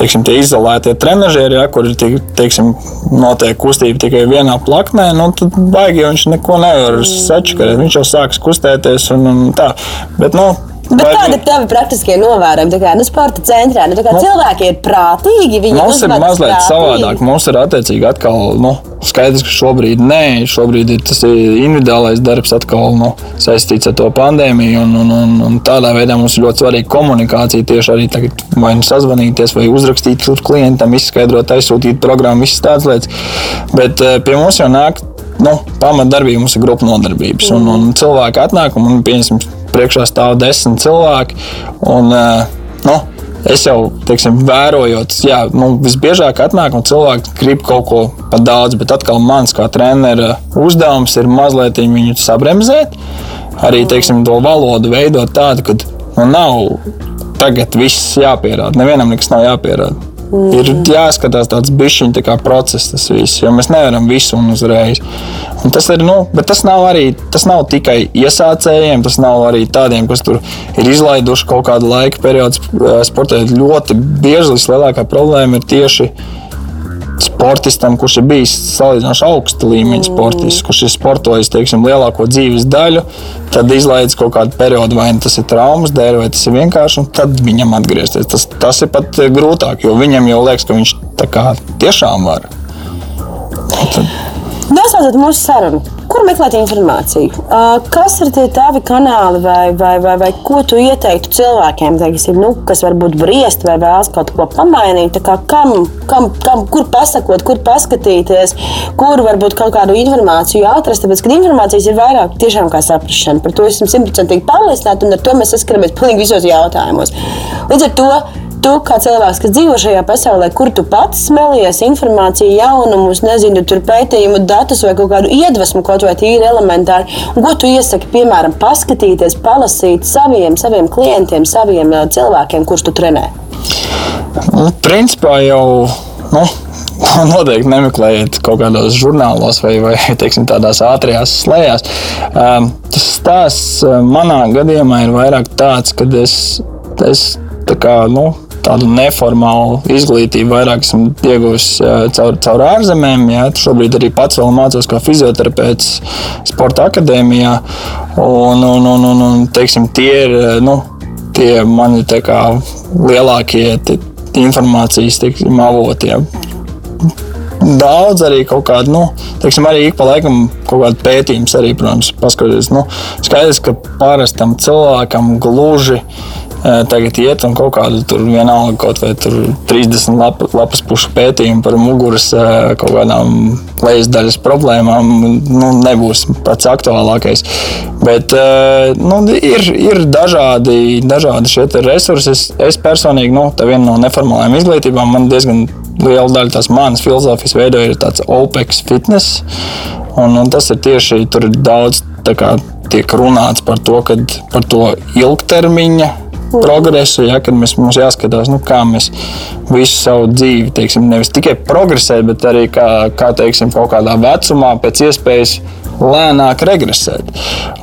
teiksim, tie izolētie trenižieri, ja, kur ir, teiksim, notiek kustība tikai vienā plaknē, nu, tad baigi viņš neko nevar sačakarēt. Viņš jau sāks kustēties un, un tā. Bet, nu, Bet Vai kādi ir tavi praktiskie novērojumi? Kā, nu, sporta centrā nu, nu, cilvēki ir prātīgi. Mums ir mazliet prātīgi. savādāk. Mums ir attiecīgi atkal nu, skaidrs, ka šobrīd nē, šobrīd ir tas individuālais darbs atkal nu, saistīts ar to pandēmiju. Un, un, un, un tādā veidā mums ir ļoti svarīga komunikācija. Tieši arī tagad vai nu sazvanīties, vai uzrakstīt klientam, izskaidrot, aizsūtīt programmu, visas tādas lietas. Bet eh, pie mums jau nāk nu, pamatdarbība, mums ir grupu nodarbības. Un, un cilvēki atnāk un pieņemsim priekšā stāv desmit cilvēki. Un, nu, es jau teiksim, vērojot, jā, nu, visbiežāk atnāk un cilvēki grib kaut ko par daudz, bet atkal mans kā treneris uzdevums ir mazliet viņu sabremzēt. Arī teiksim, to valodu veidot tādu, ka nu, nav tagad viss jāpierāda. Nevienam nekas nav jāpierāda. Mm. Ir jāskatās tāds bišķiņš tā process, tas viss, jo mēs nevaram visu un uzreiz. Tas, ir, nu, tas, nav arī, tas nav tikai iesācējiem, tas nav arī tādiem, kas tur ir izlaiduši kaut kādu laika periodu sportēt. Ļoti bieži vislielākā problēma ir tieši sportistam, kurš ir bijis salīdzinoši augsta līmeņa sportists, kurš ir sportojis teiksim, lielāko dzīves daļu, tad izlaiž kaut kādu periodu, vai nu tas ir traumas dēļ, vai tas ir vienkārši, un tad viņam atgriezties. Tas, tas ir pat grūtāk, jo viņam jau liekas, ka viņš tā kā tiešām var. Tad... Noslēdzot mūsu sarunu, Kur meklēt informāciju? Kas ir tie tavi kanāli vai, vai, vai, vai ko tu ieteiktu cilvēkiem, teiksim, nu, kas varbūt briest vai vēlas kaut ko pamainīt? Kam, kam, kam, kur pasakot, kur paskatīties, kur varbūt kaut kādu informāciju atrast? Tāpēc, kad informācijas ir vairāk, tiešām kā saprašana. Par to esmu simtprocentīgi pārliecināta un ar to mēs saskaramies pilnīgi visos jautājumos. Līdz ar to tu kā cilvēks, kas dzīvo šajā pasaulē, kur tu pats smelies informāciju, jaunumus, nezinu, tur pētījumu datus vai kaut kādu iedvesmu, kaut vai tīri elementāri, un ko tu iesaki, piemēram, paskatīties, palasīt saviem, saviem klientiem, saviem uh, cilvēkiem, kurus tu trenē? Nu, principā jau. Nu. <laughs> Noteikti nemeklējiet kaut kādos žurnālos vai, vai teiksim, tādās ātrās slēgās. Um, tas stāsts uh, manā gadījumā ir vairāk tāds, ka es, es kā, nu, tādu neformālu izglītību vairāk esmu ieguvis caur, caur ārzemēm. Jā. Šobrīd arī pats vēl mācos kā fizioterapeits sporta akadēmijā. Un, un, un, un, un teiksim, tie ir nu, tie mani lielākie tie, informācijas teiksim, avoti. Jā. Daudz arī kaut kāda, nu, teiksim, arī ik pa laikam kaut kāda pētījums arī, protams, paskatās. Nu, skaidrs, ka parastam cilvēkam gluži tagad iet un kaut kādu tur vienalga kaut vai 30 lapa, lapas pušu pētījumu par muguras kaut kādām lejas daļas problēmām nu, nebūs pats aktuālākais. Bet nu, ir, ir dažādi, dažādi šie resursi. Es, es personīgi, nu, tā viena no neformālajām izglītībām, man diezgan liela daļa tās manas filozofijas veido ir tāds OPEX fitness. Un, un tas ir tieši tur ir daudz kā, tiek runāts par to, par to ilgtermiņa progresu, ja, kad mēs, mums jāskatās, nu, kā mēs visu savu dzīvi, teiksim, nevis tikai progresēt, bet arī kā, kā teiksim, kaut kādā vecumā pēc iespējas lēnāk regresēt.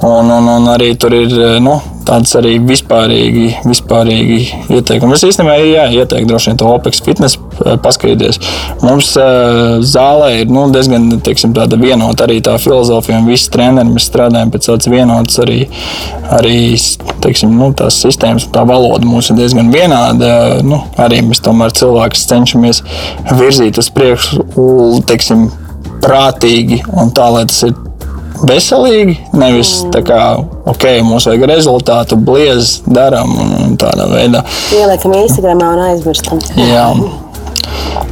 Un, un, un arī tur ir nu, tādas arī vispārīgi, vispārīgi ieteikumi. Es īstenībā jā, ieteiktu droši vien to OPEX fitness eh, paskatīties. Mums uh, zālē ir nu, diezgan teiksim, vienota arī tā filozofija, un visi treneri mēs strādājam pēc tādas vienotas arī, arī teiksim, nu, tās sistēmas, tā valoda mums ir diezgan vienāda. Nu, arī mēs tomēr cilvēkus cenšamies virzīt uz priekšu, teiksim, prātīgi un tā, lai tas ir veselīgi. Nevis tā kā, ok, mums vajag rezultātu, bliez, darām un, un tādā veidā. Ieliekam Instagram un aizmirstam. Jā.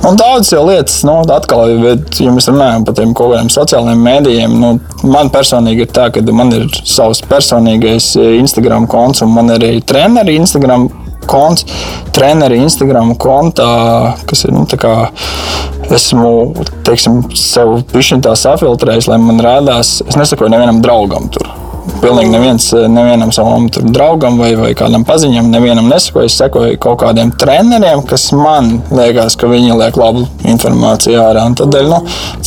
Un daudzas jau lietas, nu, atkal, bet, ja mēs runājam par tiem kaut kādiem sociālajiem mēdījiem, nu, man personīgi ir tā, ka man ir savs personīgais Instagram konts un man ir arī treneri Instagram konts, treneri Instagram kontā, kas ir, nu, kā esmu, teiksim, sev pišķiņ tā safiltrējis, lai man rādās, es nesakoju nevienam draugam tur. Pilnīgi neviens, nevienam savam draugam vai, vai kādam paziņam, nevienam nesakoju. Es sekoju kaut kādiem treneriem, kas man liekas, ka viņi liek labu informāciju ārā. Un tādēļ, nu,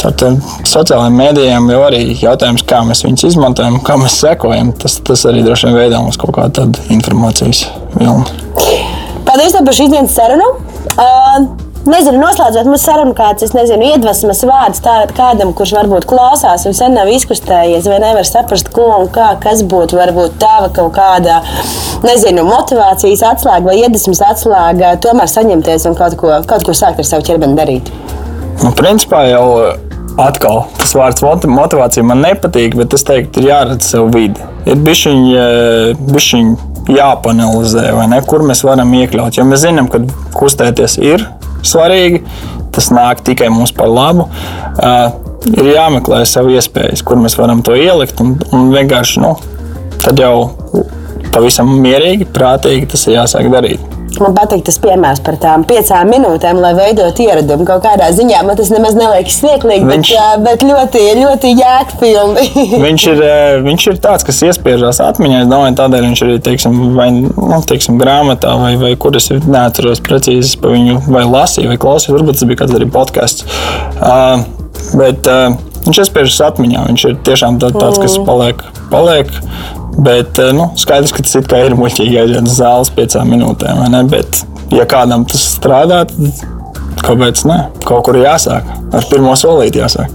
ar sociālajiem mēdījiem jau arī jautājums, kā mēs viņus izmantojam, kā mēs sekojam, tas, tas arī droši vien veidā mums kaut tādu informācijas vilni. Paldies par šīs dienas sarunu. Uh, Nezinu, noslēdzot mūsu sarunu, kāds ir iedvesmas vārds tā, kādam, kurš varbūt klausās un sen nav izkustējies, vai nevar saprast, ko un kā, kas būtu varbūt tava kaut kāda nezinu, motivācijas atslēga vai iedvesmas atslēga, tomēr saņemties un kaut ko, kaut ko sākt ar savu ķermeni darīt. Nu, principā jau atkal tas vārds motivācija man nepatīk, bet es teiktu, ir jāredz sev vidi. Ir bišķiņi jāpanalizē, ne, kur mēs varam iekļaut. Jo mēs zinām, ka kustēties ir svarīgi. Tas nāk tikai mums par labu. Uh, ir jāmeklē savu iespējas, kur mēs varam to ielikt. Un, un vienkārši nu, tad jau pavisam mierīgi, prātīgi tas ir jāsāk darīt. Man patīk tas piemērs par tām piecām minūtēm, lai veidotu ieradumu. Kaut kādā ziņā man tas nemaz neliekas smieklīgi, viņš, bet, bet ļoti, ļoti jēgpilni. <laughs> viņš, ir, viņš ir tāds, kas iespiežās atmiņā. Es domāju, tādēļ viņš arī teiksim, vai, nu, teiksim, grāmatā, vai, vai kur es neatceros precīzi par viņu, vai lasīju, vai klausījos. Varbūt tas bija kāds arī podkāsts. Uh, bet uh, viņš iespiežas atmiņā. Viņš ir tiešām tāds, kas mm. paliek. paliek Bet eh, nu, skaidrs, ka tas ir muļķīgi aiziet uz zāles piecām minūtēm. Bet, ja kādam tas strādā, tad kāpēc ne? Kaut kur jāsāk. Ar pirmo solīti jāsāk.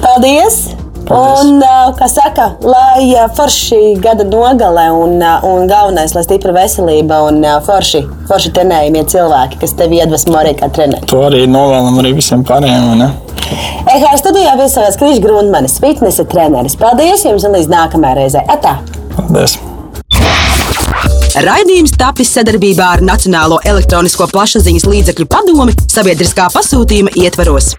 Paldies! Paldies. Un, eh, kā saka, lai eh, forši gada nogale un, un galvenais, lai stipra veselība un forši, forši trenējumie cilvēki, kas tevi iedvesmo arī kā treneris. To arī novēlam arī visiem pārējiem. EHR studijā viesojās Krišs Grundmanis, fitnesa treneris. Paldies jums un līdz nākamajai reizei! Atā! Paldies! Raidījums tapis sadarbībā ar Nacionālo elektronisko plašsaziņas līdzekļu padomi sabiedriskā pasūtījuma ietvaros.